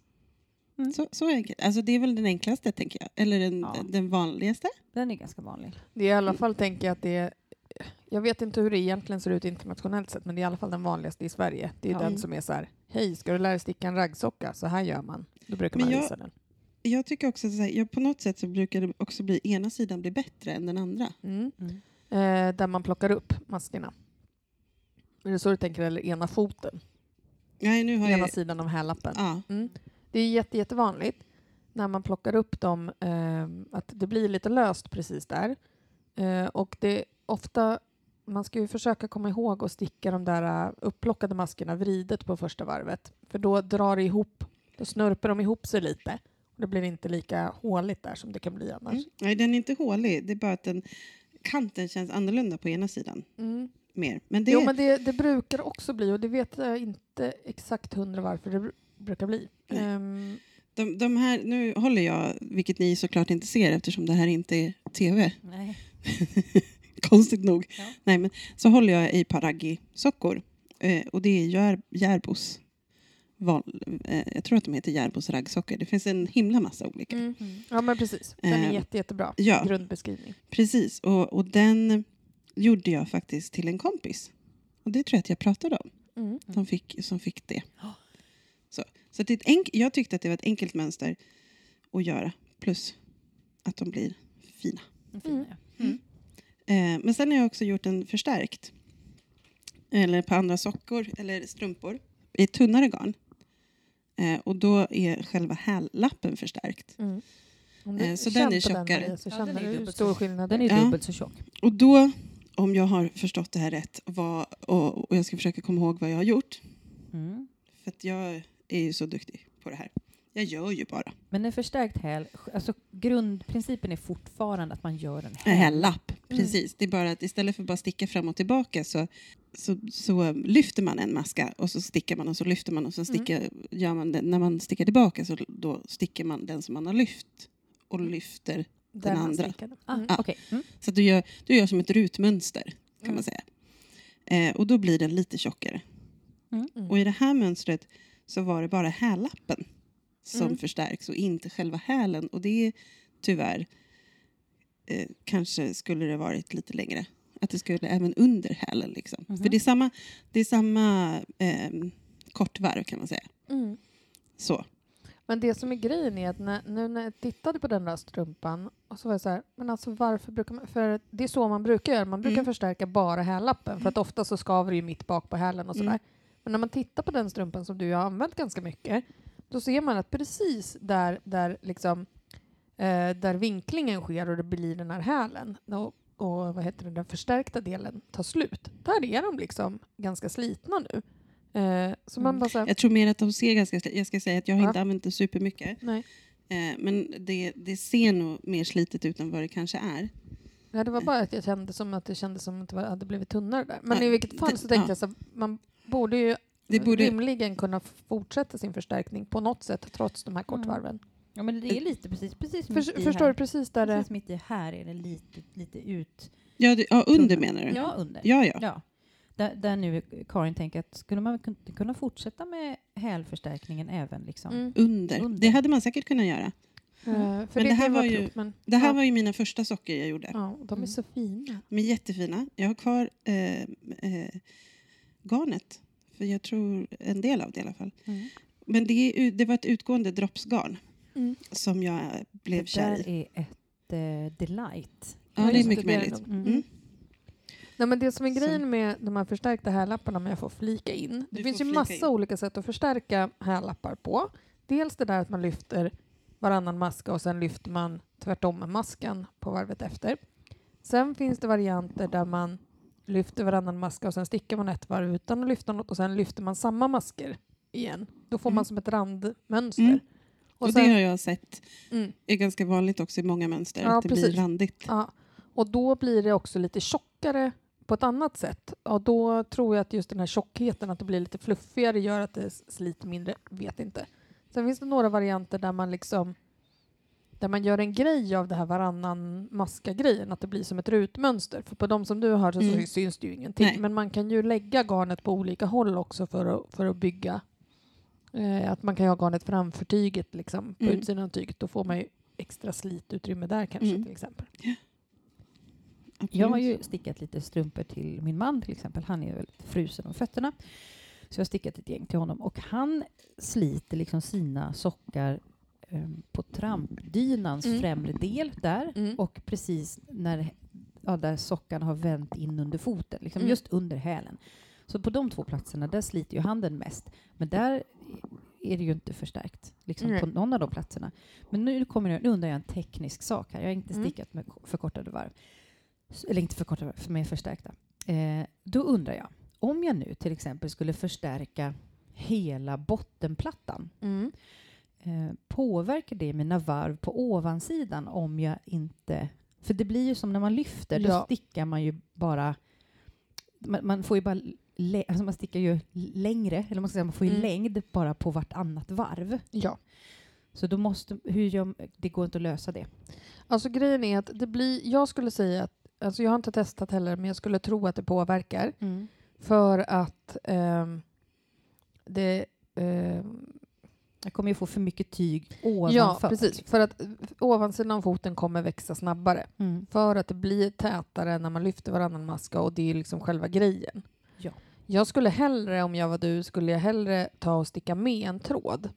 Så, så enkelt. Alltså det är väl den enklaste tänker jag. Eller den, Ja. den vanligaste. Den är ganska vanlig. Det är i alla fall, tänker jag, att det är jag vet inte hur det egentligen ser ut internationellt sett, men det är i alla fall den vanligaste i Sverige. Det är Ja. den som är så här, hej, ska du lära dig sticka en raggsocka? Så här gör man. Då brukar man jag- visa den. Jag tycker också att så här, ja, på något sätt så brukar det också bli ena sidan bli bättre än den andra. Mm. Mm. Eh, där man plockar upp maskerna. Är det så du tänker? Eller ena foten? Nej, nu har Ena jag... sidan av hälappen? Ja, Mm. Det är jätte, jättevanligt när man plockar upp dem eh, att det blir lite löst precis där. Eh, och det är ofta, man ska ju försöka komma ihåg att sticka de där eh, upplockade maskerna vridet på första varvet. För då drar det ihop, då snörper de ihop sig lite. Och det blir inte lika håligt där som det kan bli annars. mm. Nej, den är inte hålig. Det är bara att den, kanten känns annorlunda på ena sidan. Mm. Mer. Men det, Jo, men det, det brukar också bli, och det vet jag inte exakt hundra varför det br- brukar bli. Ehm, de, de här, nu håller jag, vilket ni såklart inte ser eftersom det här inte är tv. Nej. Konstigt nog. Ja. Nej, men, så håller jag i Paraggi-sockor. Eh, och det är Jär, Järbos. Val, eh, jag tror att de heter Järbos raggsockor. Det finns en himla massa olika. mm. Mm. Ja, men precis. Den är Eh, jätte, jättebra. ja. Grundbeskrivning. Precis, och, och den gjorde jag faktiskt till en kompis. Och det tror jag att jag pratade om, Mm. som fick, som fick det. Så, så det är ett enk- jag tyckte att det var ett enkelt mönster att göra. Plus att de blir fina. Mm. Mm. Eh, men sen har jag också gjort en förstärkt. Eller på andra sockor eller strumpor. I tunnare garn. Eh, och då är själva hällappen förstärkt. Mm. Eh, så den är tjockare. Maria, så Ja, känner den är du stor skillnad Den är. Ja. dubbelt så tjock. Och då, om jag har förstått det här rätt vad, och, och jag ska försöka komma ihåg vad jag har gjort. Mm. För att jag är ju så duktig på det här. Jag gör ju bara. Men en förstärkt häl, alltså grundprincipen är fortfarande att man gör en En häl. hällapp, precis. Det är bara att istället för att bara sticka fram och tillbaka så, så, så lyfter man en maska och så stickar man och så lyfter man och så stickar, gör man den. När man stickar tillbaka så då stickar man den som man har lyft och lyfter. Där man andra. stickade. Ah, Mm. Ja. okej. Mm. Så att du, gör, du gör som ett rutmönster kan Mm. man säga. Eh, och då blir den lite tjockare. Mm. Mm. Och i det här mönstret så var det bara hällappen som Mm. förstärks och inte själva hälen. Och det är tyvärr eh, kanske skulle det varit lite längre. Att det skulle även under hälen liksom. Mhm. För det är samma, det är samma eh, kortvarv kan man säga. Mm. Så. Men det som är grejen är att när, nu när jag tittade på den där strumpan och så var jag så här, men alltså varför brukar man, för det är så man brukar göra, man brukar Mm. förstärka bara hällappen för att ofta så skaver det ju mitt bak på hälen och sådär. Mm. Men när man tittar på den strumpan som du har använt ganska mycket, då ser man att precis där, där liksom eh, där vinklingen sker och det blir den här hälen och, och vad heter det, den förstärkta delen tar slut, där är de liksom ganska slitna nu. Eh, så man Mm. bara så här, Jag tror mer att de ser ganska... Jag ska säga att jag har Ja. inte använt det supermycket. nej. Eh, men det, det ser nog mer slitet ut än vad det kanske är. Ja, det var bara att jag kände som att det kändes som att det hade blivit tunnare där. Men Ja, i vilket fall så tänkte ja. jag så man borde ju Det borde, rimligen kunna fortsätta sin förstärkning på något sätt trots de här kortvarven. Ja, men det är lite precis, precis För, mitt i förstår här. du precis där det... Precis mitt i här är det lite, lite ut. ja, det, ja, under menar du? Ja, under. ja. ja. Ja. Där, där nu Karin tänker att skulle man kun- kunna fortsätta med hälförstärkningen även liksom? Mm. Under. Under. Det hade man säkert kunnat göra. Eh, för Men det här kan var ju- klokt, men, Det här ja, var ju mina första socker jag gjorde. Ja, de är Mm. så fina. De är jättefina. Jag har kvar eh, eh, garnet. För jag tror en del av det i alla fall. Mm. Men det, det var ett utgående droppsgarn Mm. som jag blev Det kär i. är ett eh, delight. Ja, det är mycket det, det möjligt. det. Mm. Mm. Nej, men det som är Så. grejen med de här förstärkta härlapparna, om jag får flika in. Det Du finns ju massa in. olika sätt att förstärka härlappar på. Dels det där att man lyfter varannan maska och sen lyfter man tvärtom maskan på varvet efter. Sen finns det varianter där man lyfter varannan maska och sen stickar man ett varv utan att lyfta något och sen lyfter man samma masker igen. Då får Mm. man som ett randmönster. Mm. Och Och sen, det har jag sett mm, är ganska vanligt också i många mönster. Ja, att det precis. blir randigt. Ja, och då blir det också lite tjockare på ett annat sätt. Och då tror jag att just den här tjockheten, att det blir lite fluffigare, gör att det sliter mindre. Vet inte. Sen finns det några varianter där man liksom där man gör en grej av det här varannan maska-grejen, att det blir som ett rutmönster. För på de som du har så Mm. syns det ju ingenting. Nej. Men man kan ju lägga garnet på olika håll också för att, för att bygga. Eh, att man kan ha garnet framför tyget, liksom, på Mm. utsidan av tyget. Då får man ju extra slitutrymme där kanske Mm. till exempel. Absolut. Jag har ju stickat lite strumpor till min man till exempel. Han är väldigt frusen om fötterna. Så jag har stickat ett gäng till honom och han sliter liksom sina sockar em, på trampdynans Mm. främre del där Mm. och precis när ja, där sockan har vänt in under foten, liksom Mm. just under hälen. Så på de två platserna, där sliter ju handen mest. Men där är det ju inte förstärkt liksom, Nej. på någon av de platserna. Men nu, kommer jag, nu undrar jag en teknisk sak här. Jag har inte Mm. stickat med ko- förkortade varv. Eller inte förkortade varv, för med förstärkta. Eh, då undrar jag, om jag nu till exempel skulle förstärka hela bottenplattan, Mm. Eh, påverkar det mina varv på ovansidan om jag inte... För det blir ju som när man lyfter, då Ja. stickar man ju bara... Man, man får ju bara... Alltså man stickar ju längre, eller man ska säga, man får ju Mm. längd bara på vartannat varv. Ja. Så då måste... Hur gör, det går inte att lösa det. Alltså grejen är att det blir, jag skulle säga att, alltså jag har inte testat heller, men jag skulle tro att det påverkar. För att ehm, det... ehm, Jag kommer ju få för mycket tyg ja, ovanför. precis. För att eh, ovansidan av foten kommer växa snabbare. Mm. För att det blir tätare när man lyfter varannan maska och det är liksom själva grejen. Ja. Jag skulle hellre, om jag var du, skulle jag hellre ta och sticka med en tråd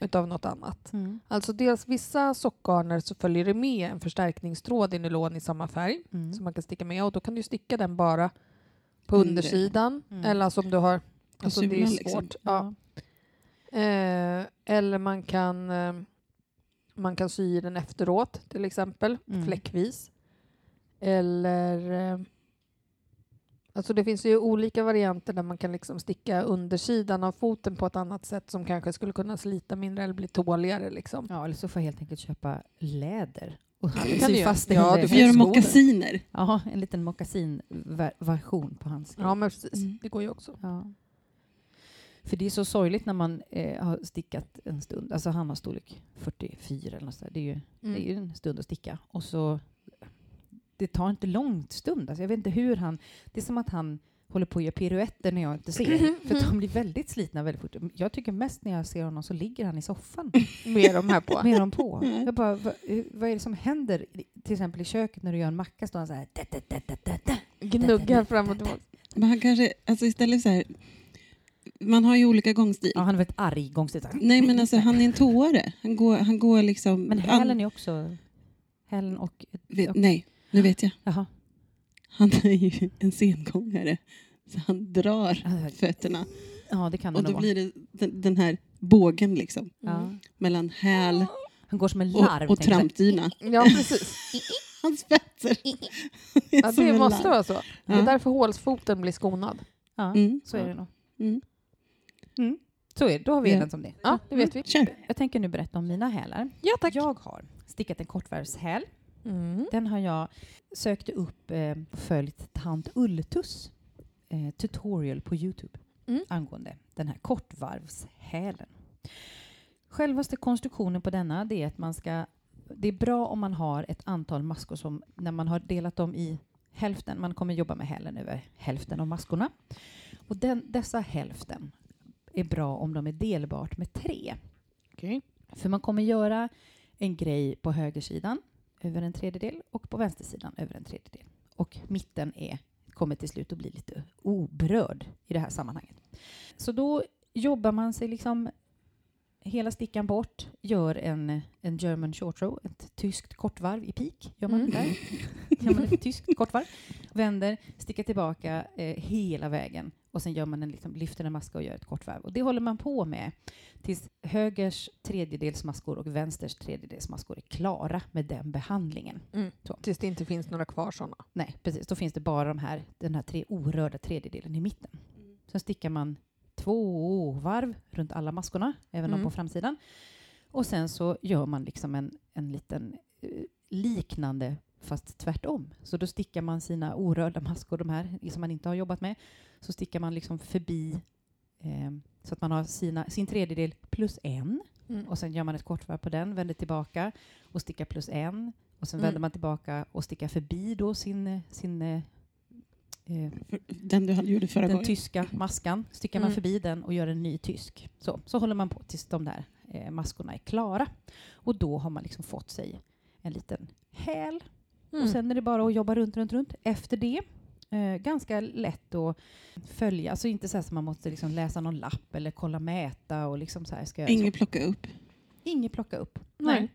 utav något annat. Mm. Alltså dels vissa sockgarner så följer det med en förstärkningstråd i nylon i samma färg Mm. som man kan sticka med och då kan du sticka den bara på Under. undersidan Mm. eller alltså om du har alltså det är svårt. liksom. Ja. Eh, eller man kan eh, man kan sy den efteråt till exempel Mm. fläckvis. Eller eh, Alltså det finns ju olika varianter där man kan liksom sticka undersidan av foten på ett annat sätt som kanske skulle kunna slita mindre eller bli tåligare. Liksom. Ja, eller så får jag helt enkelt köpa läder och det kan sy fast det Ja, du får göra mockasiner. Ja, en liten mockasin-version på handskar. Ja, men precis. Mm. Det går ju också. Ja. För det är så sorgligt när man eh, har stickat en stund. Alltså han har storlek 44 eller något sådär. Det är ju Mm. det är ju en stund att sticka. Och så det tar inte lång stund. Alltså jag vet inte hur han... Det är som att han håller på att göra piruetter när jag inte ser. För de blir väldigt slitna väldigt fort. Jag tycker mest när jag ser honom så ligger han i soffan Med de här på. med dem på. Mm. Jag bara, vad, vad är det som händer? Till exempel i köket när du gör en macka står han så här... Gnuggar fram och tillbaka. Men han kanske, alltså istället så här, man har ju olika gångstil. Ja, han är väldigt arg gångstil. Nej men alltså han är en tåare. Han går, han går liksom... Men hälen är också... Hälen och... vet, nej, nu vet jag. Jaha. Han är ju en sengångare. Så han drar Ja, fötterna. Ja, det kan det Och då vara. blir det den, den här bågen liksom. Ja. Mellan häl Han går som en larv. och, och trampdyna. Ja, precis. Hans fötter. Ja, det en måste vara så. Det är därför hålsfoten blir skonad. Ja, Mm. så är det nog. Mm. Mm. Så är det. Då har vi Ja. enats om det. Ja, det vet vi. Kör. Jag tänker nu berätta om mina hälar. Ja, tack. Jag har stickat en kortvarvshäl. Mm. Den har jag sökt upp eh, följt tant Ulltus eh, tutorial på Youtube Mm. angående den här kortvarvshälen. Självaste konstruktionen på denna det är att man ska... Det är bra om man har ett antal maskor som när man har delat dem i hälften, man kommer jobba med hälen över hälften av maskorna. Och den, dessa hälften är bra om de är delbart med tre. Okej. För man kommer göra en grej på högersidan över en tredjedel och på vänstersidan över en tredjedel. Och mitten är, kommer till slut att bli lite oberörd i det här sammanhanget. Så då jobbar man sig liksom hela stickan bort, gör en, en German short row, ett tyskt kortvarv i pik. Gör man Mm. där. Gör man ett tyskt kortvarv, vänder, stickar tillbaka eh, hela vägen och sen gör man en, liksom, lyfter en maska och gör ett kortvarv. Och det håller man på med tills högers tredjedelsmaskor och vänsters tredjedelsmaskor är klara med den behandlingen. Mm. Tills det inte finns några kvar sådana. Nej, precis. Då finns det bara de här, den här tre orörda tredjedelen i mitten. Sen stickar man två varv runt alla maskorna, även de Mm. på framsidan. Och sen så gör man liksom en, en liten eh, liknande fast tvärtom. Så då stickar man sina orörda maskor, de här som man inte har jobbat med, så stickar man liksom förbi eh, så att man har sina, sin tredjedel plus en Mm. och sen gör man ett kortvarv på den, vänder tillbaka och stickar plus en och sen Mm. vänder man tillbaka och stickar förbi då sin, sin eh, eh, Den du gjorde förra den gången. tyska maskan, stickar man Mm. förbi den och gör en ny tysk. Så, så håller man på tills de där eh, maskorna är klara. Och då har man liksom fått sig en liten häl. Mm. Och sen är det bara att jobba runt, runt, runt. Efter det, eh, ganska lätt att följa. Alltså inte så som man måste liksom läsa någon lapp eller kolla mäta och liksom så här. Ska jag Inget plocka upp. Inget plocka upp. Nej.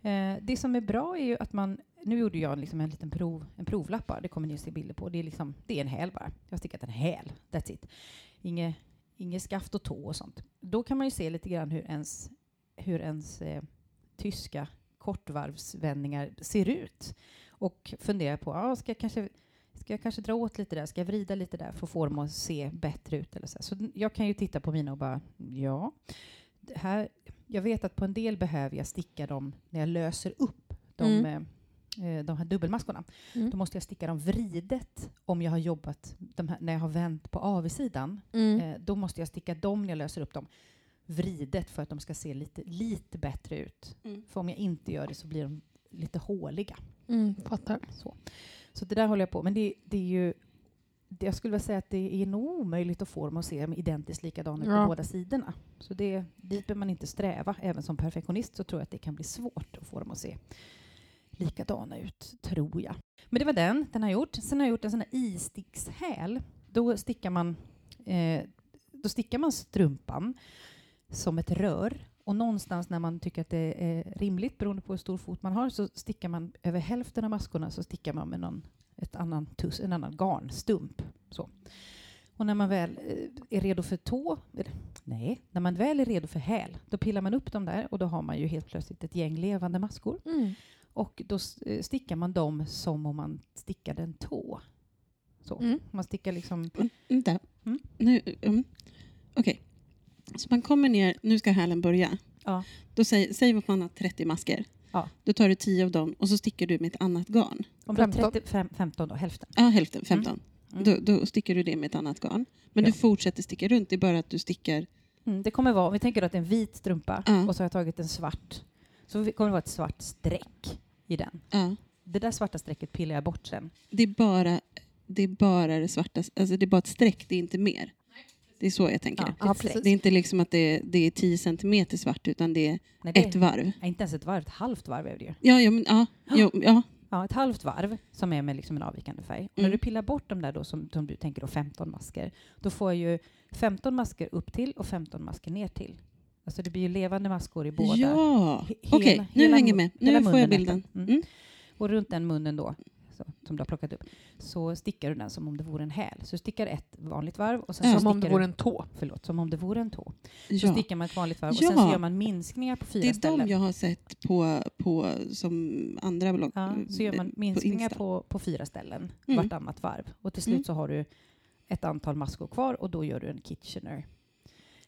Nej. Eh, det som är bra är ju att man... Nu gjorde jag liksom en liten prov, en provlapp bara. Det kommer ni att se bilder på. Det är, liksom, det är en häl bara. Jag har stickat en häl. That's it. Inget, inget skaft och tå och sånt. Då kan man ju se lite grann hur ens, hur ens eh, tyska kortvarvsvändningar ser ut. Och fundera på, ja, ska, jag kanske, ska jag kanske dra åt lite där? Ska jag vrida lite där för att få dem att se bättre ut? Eller så. så jag kan ju titta på mina och bara, ja. Här, jag vet att på en del behöver jag sticka dem när jag löser upp de, Mm. eh, de här dubbelmaskorna. Mm. Då måste jag sticka dem vridet om jag har jobbat här, när jag har vänt på avsidan. Mm. Eh, då måste jag sticka dem när jag löser upp dem vridet för att de ska se lite, lite bättre ut. Mm. För om jag inte gör det så blir de lite håliga. Mm. Fattar. Så, så det där håller jag på Men det, det är ju jag skulle vilja säga att det är nog omöjligt att få dem att se dem identiskt likadana Ja. på båda sidorna. Så det, dit behöver man inte sträva. Även som perfektionist så tror jag att det kan bli svårt att få dem att se likadana ut, tror jag. Men det var den, den har gjort. Sen har jag gjort en sån här istickshäl. Då stickar man, eh, då stickar man strumpan som ett rör. Och någonstans när man tycker att det är rimligt, beroende på hur stor fot man har, så stickar man över hälften av maskorna så stickar man med någon, ett annan tuss, en annan garnstump. Så. Och när man väl eh, är redo för tå, eller, nej, när man väl är redo för häl, då pillar man upp dem där och då har man ju helt plötsligt ett gäng levande maskor. Mm. Och då eh, stickar man dem som om man stickade en tå. Så. Mm. Man stickar liksom... Mm, Vänta. Mm. Nu, mm. Okej. Så man kommer ner, nu ska hälen börja. Ja. Då säger, säg att man har 30 masker. Ja. Då tar du 10 av dem och så stickar du med ett annat garn. Om du har 15. 35, 15 då, hälften. Ja, hälften, 15. Mm. Då, då stickar du det med ett annat garn. Men Ja. du fortsätter sticka runt, det är bara att du stickar... Mm, det kommer vara, om vi tänker att det är en vit strumpa Ja. och så har jag tagit en svart, så kommer det vara ett svart streck i den. Ja. Det där svarta strecket pillar jag bort sen. Det är bara det, är bara det svarta, alltså det är bara ett streck, det är inte mer. Det är så jag tänker. Ja, Ja. Det är inte liksom att det, det är 10 centimeter svart, utan det är Nej, det ett varv. är inte ens ett varv, ett halvt varv är det ju. Ja, ja, men, ja, jo, ja. Ja, ett halvt varv som är med liksom en avvikande färg. Och Mm. när du pillar bort de där då, som, som du tänker då 15 masker, då får jag ju 15 masker upp till och 15 masker ner till. Alltså det blir ju levande maskor i båda. Ja, okej, hela- nu hänger mun- med. Nu får jag bilden. Mm. Mm. Och runt den munnen då, så, som du har plockat upp, så stickar du den som om det vore en häl. Så du stickar ett vanligt varv och sen Ja. så Som om det vore du, en tå. förlåt, som om det vore en tå. Så Ja. stickar man ett vanligt varv och sen så Ja. gör man minskningar på fyra Det är ställen. de jag har sett på, på som andra blogg. Ja, så gör man på minskningar Insta. på, på fyra ställen Mm. vartannat varv. Och till slut Mm. så har du ett antal maskor kvar och då gör du en Kitchener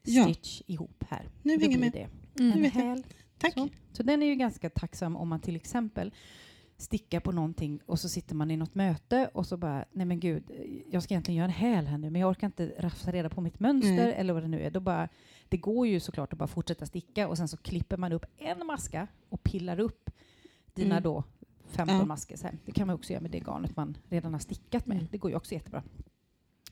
Ja. stitch ihop här. Nu hänger blir med. det Mm. en jag. häl. Tack. Så. så den är ju ganska tacksam om man till exempel stickar på någonting och så sitter man i något möte och så bara, nej men gud, jag ska egentligen göra en häl här nu men jag orkar inte rafsa reda på mitt mönster Nej. eller vad det nu är. Då bara, det går ju såklart att bara fortsätta sticka och sen så klipper man upp en maska och pillar upp dina Mm. då 15 Ja. masker sen. Det kan man också göra med det garnet man redan har stickat med. Mm. Det går ju också jättebra.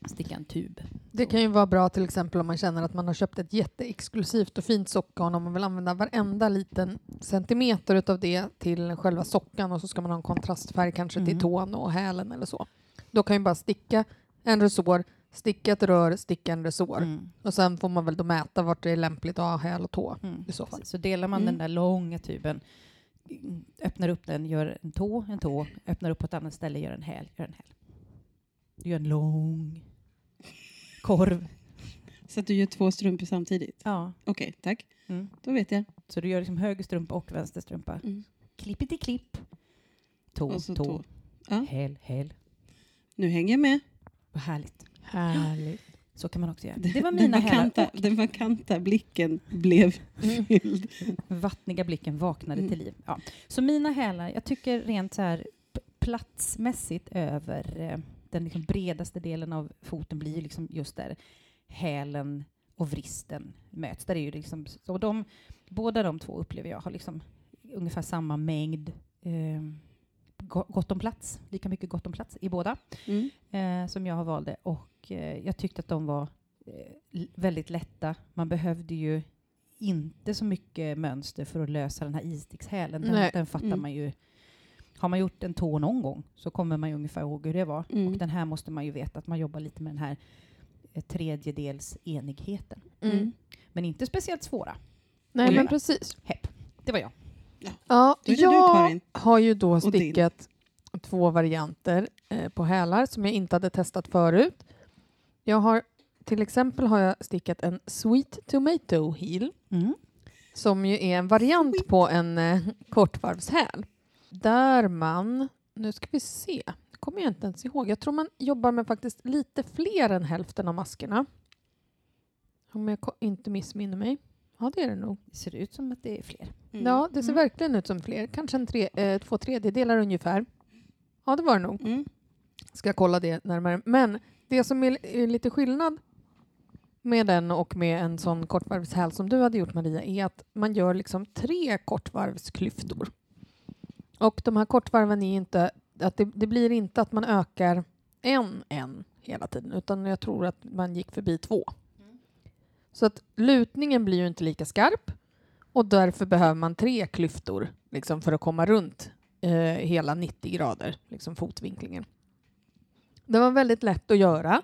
Sticka en tub. Det kan ju vara bra till exempel om man känner att man har köpt ett jätteexklusivt och fint sockgarn och man vill använda varenda liten centimeter utav det till själva sockan och så ska man ha en kontrastfärg kanske till Mm. tån och hälen eller så. Då kan ju bara sticka en resår, sticka ett rör, sticka en resår Mm. och sen får man väl då mäta vart det är lämpligt att ha häl och tå. Mm. I så fall. Så delar man Mm. den där långa tuben, öppnar upp den, gör en tå, en tå, öppnar upp på ett annat ställe, gör en häl, gör en häl. Du gör en lång korv. Så att du gör två strumpor samtidigt? Ja. Okej, tack. Mm. Då vet jag. Så du gör liksom höger strumpa och vänster strumpa. Mm. Klippet i klipp. Tå, Och så tå, tå. Ja. häl, häl. Nu hänger jag med. Vad härligt. Härligt. Så kan man också göra. Den- Det var den mina hälar. vakanta, Den vakanta blicken blev Mm. fylld. vattniga blicken vaknade Mm. till liv. Ja. Så mina hälar, jag tycker rent så här platsmässigt över eh, den liksom bredaste delen av foten blir liksom just där hälen och vristen möts. Där är ju liksom, så de, båda de två upplever jag har liksom ungefär samma mängd eh, go- gott om plats, lika mycket gott om plats i båda Mm. eh, som jag har valde och eh, jag tyckte att de var eh, väldigt lätta. Man behövde ju inte så mycket mönster för att lösa den här istickshälen. Den, den fattar Mm. man ju. Har man gjort en tå någon gång så kommer man ju ungefär ihåg hur det var. Mm. Och den här måste man ju veta att man jobbar lite med den här eh, tredjedels enigheten. Mm. Men inte speciellt svåra. Nej men göra. precis. Hepp. Det var jag. Ja, du, jag Karin. har ju då stickat två varianter eh, på hälar som jag inte hade testat förut. Jag har till exempel har jag stickat en Sweet Tomato Heel Mm. som ju är en variant på en eh, kortvarvshäl. Där man, nu ska vi se, det kommer jag inte ens ihåg. Jag tror man jobbar med faktiskt lite fler än hälften av maskerna. Om jag inte missminner mig. Ja, det är det nog. Det ser ut som att det är fler. Mm. Ja, det ser Mm. verkligen ut som fler. Kanske en tre, eh, två tredjedelar ungefär. Ja, det var det nog. Mm. Ska kolla det närmare. Men det som är, är lite skillnad med den och med en sån kortvarvshäl som du hade gjort Maria är att man gör liksom tre kortvarvsklyftor. Och de här kortvarven är inte att det, det blir inte att man ökar en en hela tiden utan jag tror att man gick förbi två. Så att lutningen blir ju inte lika skarp och därför behöver man tre klyftor liksom, för att komma runt eh, hela 90 grader, liksom fotvinklingen. Det var väldigt lätt att göra.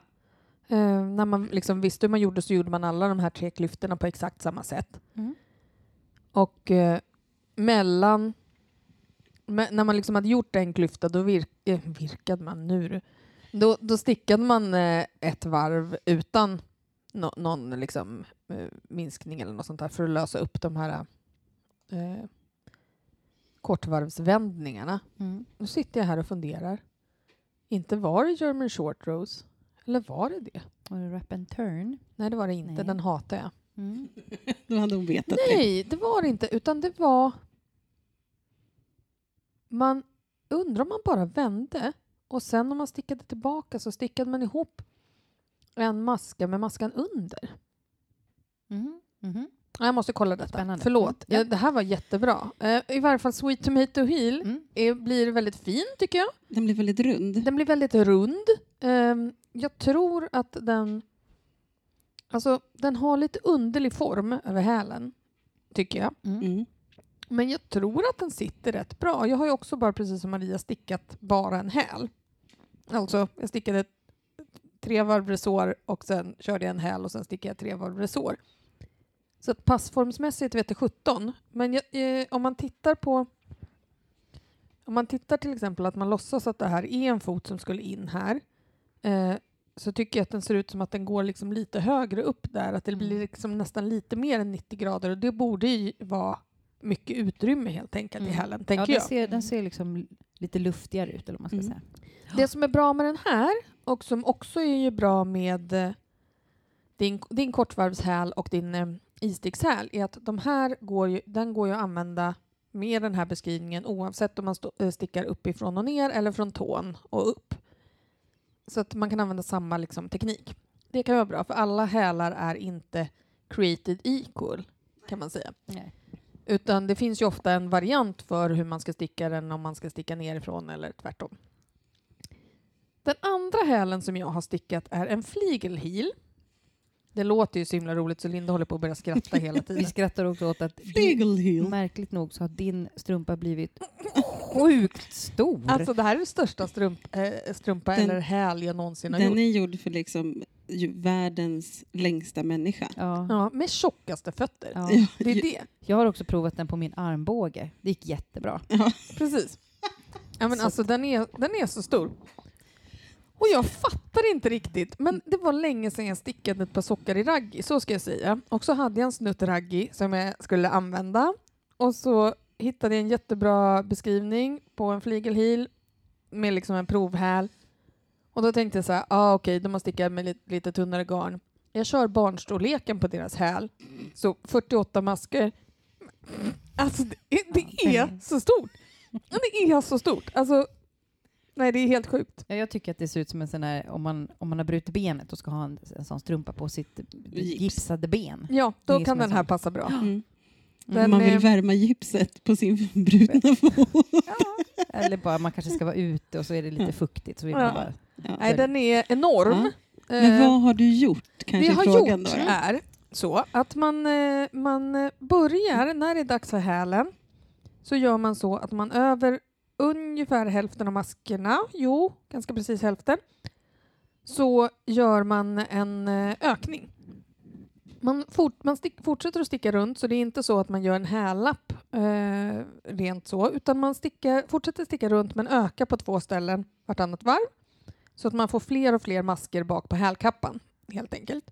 Eh, när man liksom visste hur man gjorde så gjorde man alla de här tre klyftorna på exakt samma sätt. Mm. Och eh, mellan... Me, när man liksom hade gjort en klyfta då virk, eh, virkade man nu. Då, då stickade man eh, ett varv utan nå- någon liksom, eh, minskning eller något sånt där för att lösa upp de här eh, kortvarvsvändningarna. Mm. Nu sitter jag här och funderar. Inte var det German short rose? Eller var det det? Var det Rap and Turn? Nej, det var det inte. Nej. Den hatar jag. Mm. Då hade hon vetat det. Nej, det var det inte. Utan det var... Man undrar om man bara vände och sen om man stickade tillbaka så stickade man ihop en maska med maskan under. Mhm. Ja, Jag måste kolla detta. Spännande. Förlåt. Mm, ja. Det här var jättebra. Eh, I varje fall Sweet Tomato Heel Mm. är, blir väldigt fin tycker jag. Den blir väldigt rund. Den blir väldigt rund. Ehm, jag tror att den... Alltså, den har lite underlig form över hälen, tycker jag. Mm. Men jag tror att den sitter rätt bra. Jag har ju också bara precis som Maria stickat bara en häl. Alltså, jag stickade tre varv resår och sen körde jag en häl och sen stickade jag tre varv resår. Så att passformsmässigt vet jag 17. Men jag, eh, om man tittar på om man tittar till exempel att man låtsas att det här är en fot som skulle in här eh, så tycker jag att den ser ut som att den går liksom lite högre upp där, att det blir Mm. liksom nästan lite mer än 90 grader och det borde ju vara mycket utrymme helt enkelt i Mm. hälen, Ja, tänker den, jag. ser, den ser liksom lite luftigare ut, eller man ska Mm. säga. Det som är bra med den här och som också är ju bra med eh, din, din kortvarvshäl och din eh, istickshäl är att de här går ju, den går ju att använda med den här beskrivningen oavsett om man stå, eh, stickar uppifrån och ner eller från tån och upp. Så att man kan använda samma liksom, teknik. Det kan vara bra för alla hälar är inte created equal kan man säga. Nej. Utan det finns ju ofta en variant för hur man ska sticka den om man ska sticka nerifrån eller tvärtom. Den andra hälen som jag har stickat är en flygelheel. Det låter ju så himla roligt så Linda håller på att börja skratta hela Vi tiden. skrattar också åt att din, Flygelheel. märkligt nog så har din strumpa blivit sjukt stor. Alltså det här är den största strump, äh, strumpa Den- eller häl jag någonsin har Den gjort. är gjord för liksom världens längsta människa. ja. Ja, med tjockaste fötter. Ja. Det är det. Jag har också provat den på min armbåge. Det gick jättebra. Precis. Ja, men Så- alltså, den, är, den är så stor. Och jag fattar inte riktigt, men det var länge sedan jag stickade ett par sockar i raggi, så ska jag säga. Och så hade jag en snutt raggi som jag skulle använda. Och så hittade jag en jättebra beskrivning på en flygelheel med liksom en provhäl. Och då tänkte jag så här, ah, okej, de har stickat med lite, lite tunnare garn. Jag kör barnstorleken på deras häl, så 48 masker. Alltså det, är- det är så stort. Ja, Det är så stort. Alltså, nej, det är helt sjukt. Ja, jag tycker att det ser ut som en sån här, om man, om man har brutit benet och ska ha en, en sån strumpa på sitt Gips. gipsade ben. Ja, då kan den här sån. passa bra. Mm. Den Man vill är- värma gipset på sin bruna fot. Eller bara man kanske ska vara ute och så är det lite Ja. fuktigt. Så vill Ja. man bara, Ja. Nej, den är enorm. Men Eh, vad har du gjort? Kanske vi har frågan gjort då, är så att man, eh, man börjar, när det är dags för hälen, så gör man så att man över ungefär hälften av maskerna, jo, ganska precis hälften, så gör man en eh, ökning. Man, fort, man stick, fortsätter att sticka runt, så det är inte så att man gör en hällapp eh, rent så, utan man stickar, fortsätter sticka runt men ökar på två ställen vartannat varv, så att man får fler och fler masker bak på hälkappan, helt enkelt.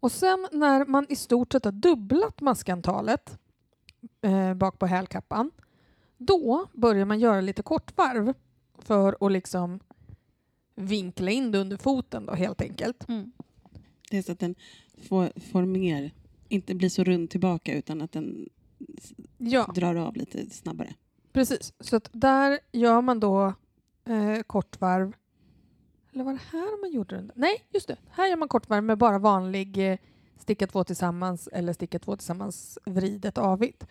Och sen när man i stort sett har dubblat maskantalet eh, bak på hälkappan, då börjar man göra lite kortvarv för att liksom vinkla in det under foten då helt enkelt. mm. Det är så att den får, får mer, inte blir så rund tillbaka utan att den Ja, drar av lite snabbare. precis. Så att där gör man då eh, kortvarv. Eller var det här man gjorde den? Nej, just det. Här gör man kortvarv med bara vanlig eh, sticka två tillsammans eller sticka två tillsammans vridet avigt.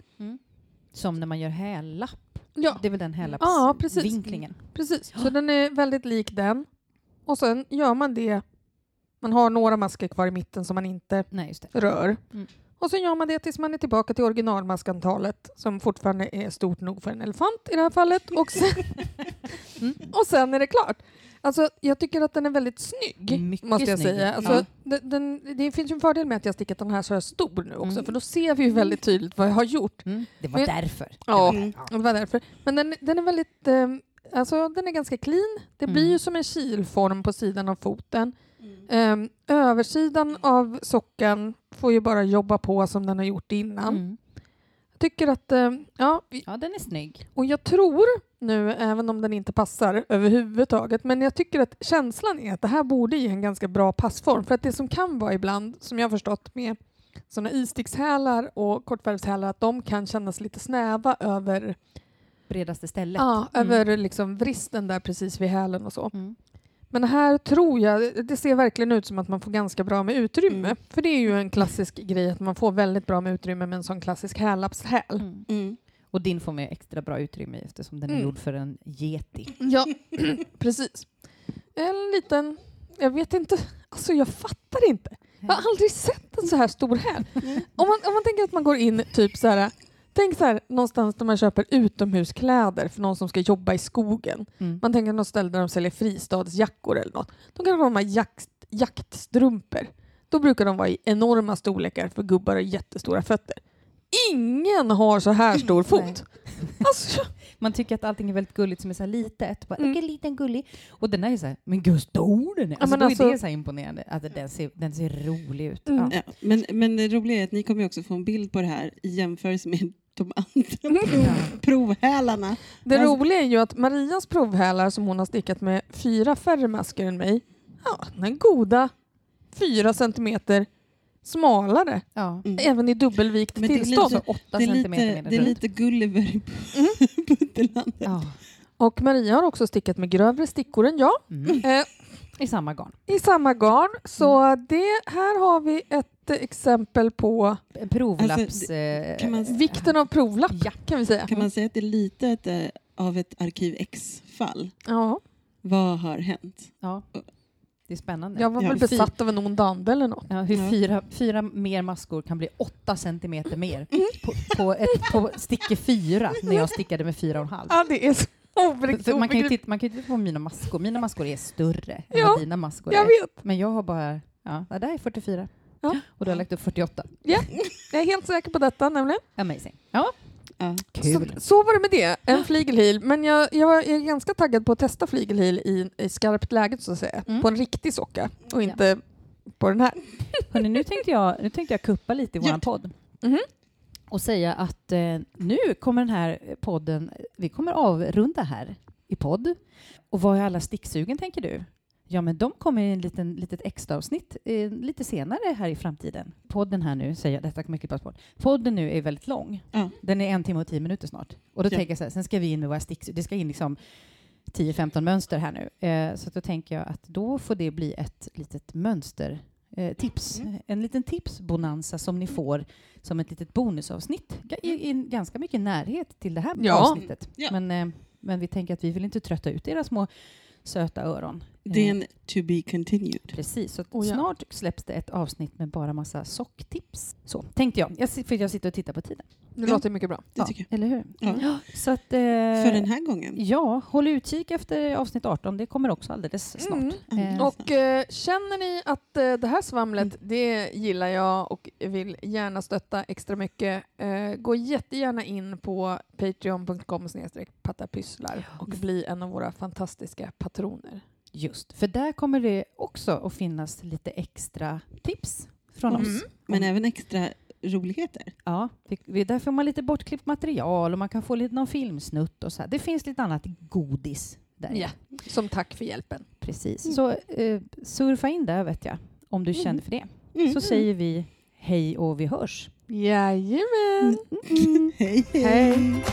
Som när man gör hällapp. Ja, Det är väl den Ja, precis. hällappsvinklingen. Precis, så den är väldigt lik den. Och sen gör man det, man har några masker kvar i mitten som man inte Nej, rör. Mm. Och sen gör man det tills man är tillbaka till originalmaskantalet som fortfarande är stort nog för en elefant i det här fallet. Och sen, Mm. och sen är det klart. Alltså, jag tycker att den är väldigt snygg, Mycket måste jag snygg. säga. Alltså, Ja. den, den, det finns ju en fördel med att jag stickat den här så här stor nu också, Mm. för då ser vi ju väldigt tydligt vad jag har gjort. Mm. Det var Men- därför. Ja, Mm. det var därför. Men den, den är väldigt, eh, alltså den är ganska clean. Det blir Mm. ju som en kilform på sidan av foten. Eh, översidan av sockan får ju bara jobba på som den har gjort innan. Tycker att, eh, ja, Ja, den är snygg. och jag tror nu, även om den inte passar överhuvudtaget, men jag tycker att känslan är att det här borde ge en ganska bra passform. För att det som kan vara ibland, som jag har förstått med sådana istickshälar och kortvarvshälar, att de kan kännas lite snäva över, Bredaste stället. ja, Mm. över liksom vristen där precis vid hälen och så. Mm. Men här tror jag, det ser verkligen ut som att man får ganska bra med utrymme. Mm. För det är ju en klassisk grej att man får väldigt bra med utrymme med en sån klassisk hällappshäl. Mm. Mm. Och din får med extra bra utrymme eftersom den är Mm. gjord för en yeti. Ja, precis. En liten, jag vet inte, alltså jag fattar inte. Jag har aldrig sett en så här stor häl. Mm. Om man, om man tänker att man går in typ så här, tänk så här någonstans där man köper utomhuskläder för någon som ska jobba i skogen. Mm. Man tänker något ställe där de säljer fristadsjackor eller något. De kan ha jakt, jaktstrumpor. Då brukar de vara i enorma storlekar för gubbar och jättestora fötter. Ingen har så här stor fot. Alltså, Man tycker att allting är väldigt gulligt som är så här litet. Bara, Mm. Okej, liten gullig. Och den där är så här, men gud stor den är. Ja, Alltså, men då alltså- är det så här imponerande. Alltså, den, ser, den ser rolig ut. Mm. Ja. Ja, men, men det roliga är att ni kommer också få en bild på det här i jämförelse med de andra prov, provhälarna. Det Alltså- roliga är ju att Marias provhälar som hon har stickat med fyra färre masker än mig, ja, den goda fyra centimeter smalare, Ja. Mm. även i dubbelvikt Men det är tillstånd. lite- Så åtta Det är centimeter lite, det är lite Gulliver i Mm. Bunderlandet. Ja. Och Maria har också stickat med grövre stickor än jag, Mm. eh, I samma garn. i samma garn. Så Mm. det, här har vi ett eh, exempel på Provlapps... Alltså, eh, man- vikten av provlapp, Ja. kan vi säga. Kan man säga att det är lite ett, eh, av ett Arkiv X-fall? Ja, Vad har hänt? Ja. Det är spännande. jag var Ja, väl besatt av en ond ande eller något. Ja, hur Ja. fyra, fyra mer maskor kan bli åtta centimeter mer Mm. på, på, ett, på sticke fyra när jag stickade med fyra och en halv. Ja, det är så obegripligt. Man, kan ju titta, man kan ju titta på mina maskor. Mina maskor är större än vad dina maskor Jag är. vet. Men jag har bara... Ja, det där är 44. Ja. Och du har lagt upp 48. Jag är helt säker på detta nämligen. Amazing. Ja, Ja. kul. Så, så var det med det, en flygelheel. Men jag, jag är ganska taggad på att testa flygelheel i, i skarpt läge så att säga. Mm. På en riktig socka och Ja. inte på den här. Hörrni, nu tänkte jag, nu tänkte jag kuppa lite i vår Ja. podd. Mhm. Och säga att eh, nu kommer den här podden, vi kommer avrunda här i podd. Och vad är alla sticksugen tänker du? Ja, men de kommer i en liten, litet extra avsnitt eh, lite senare här i framtiden. Podden här nu, säger jag, detta kommer klippas bort. Podden nu är väldigt lång. Ja. Den är en timme och tio minuter snart. Och då Ja. tänker jag så här, sen ska vi in med våra sticksug. Det ska in liksom 10-15 mönster här nu. Eh, så då tänker jag att då får det bli ett litet mönster eh, tips. Mm. En liten tipsbonanza som ni får som ett litet bonusavsnitt. I, i en ganska mycket närhet till det här Ja. avsnittet. Ja. Men, eh, men vi tänker att vi vill inte trötta ut era små söta öron. Det är en to be continued. Precis, så Oh ja. snart släpps det ett avsnitt med bara massa socktips. Så tänkte jag, jag för jag sitter och tittar på tiden. Det Ja. låter mycket bra. Det tycker jag. Eller hur? Ja. Så att, eh, För den här gången. Ja, håll utkik efter avsnitt 18. Det kommer också alldeles snart. Mm. Eh, Och eh, känner ni att eh, det här svamlet, det gillar jag och vill gärna stötta extra mycket, eh, gå jättegärna in på patreon.com pattapysslar och bli en av våra fantastiska patroner. Just, för där kommer det också att finnas lite extra tips från Mm. oss. Men även extra roligheter. Ja, där får man lite bortklippt material och man kan få lite någon filmsnutt och så här. Det finns lite annat godis där. Ja, som tack för hjälpen. Precis. Mm. Så eh, surfa in där vet jag, om du Mm. känner för det. Mm. Så säger vi hej och vi hörs. Jajamän! Hej, hej. Hej.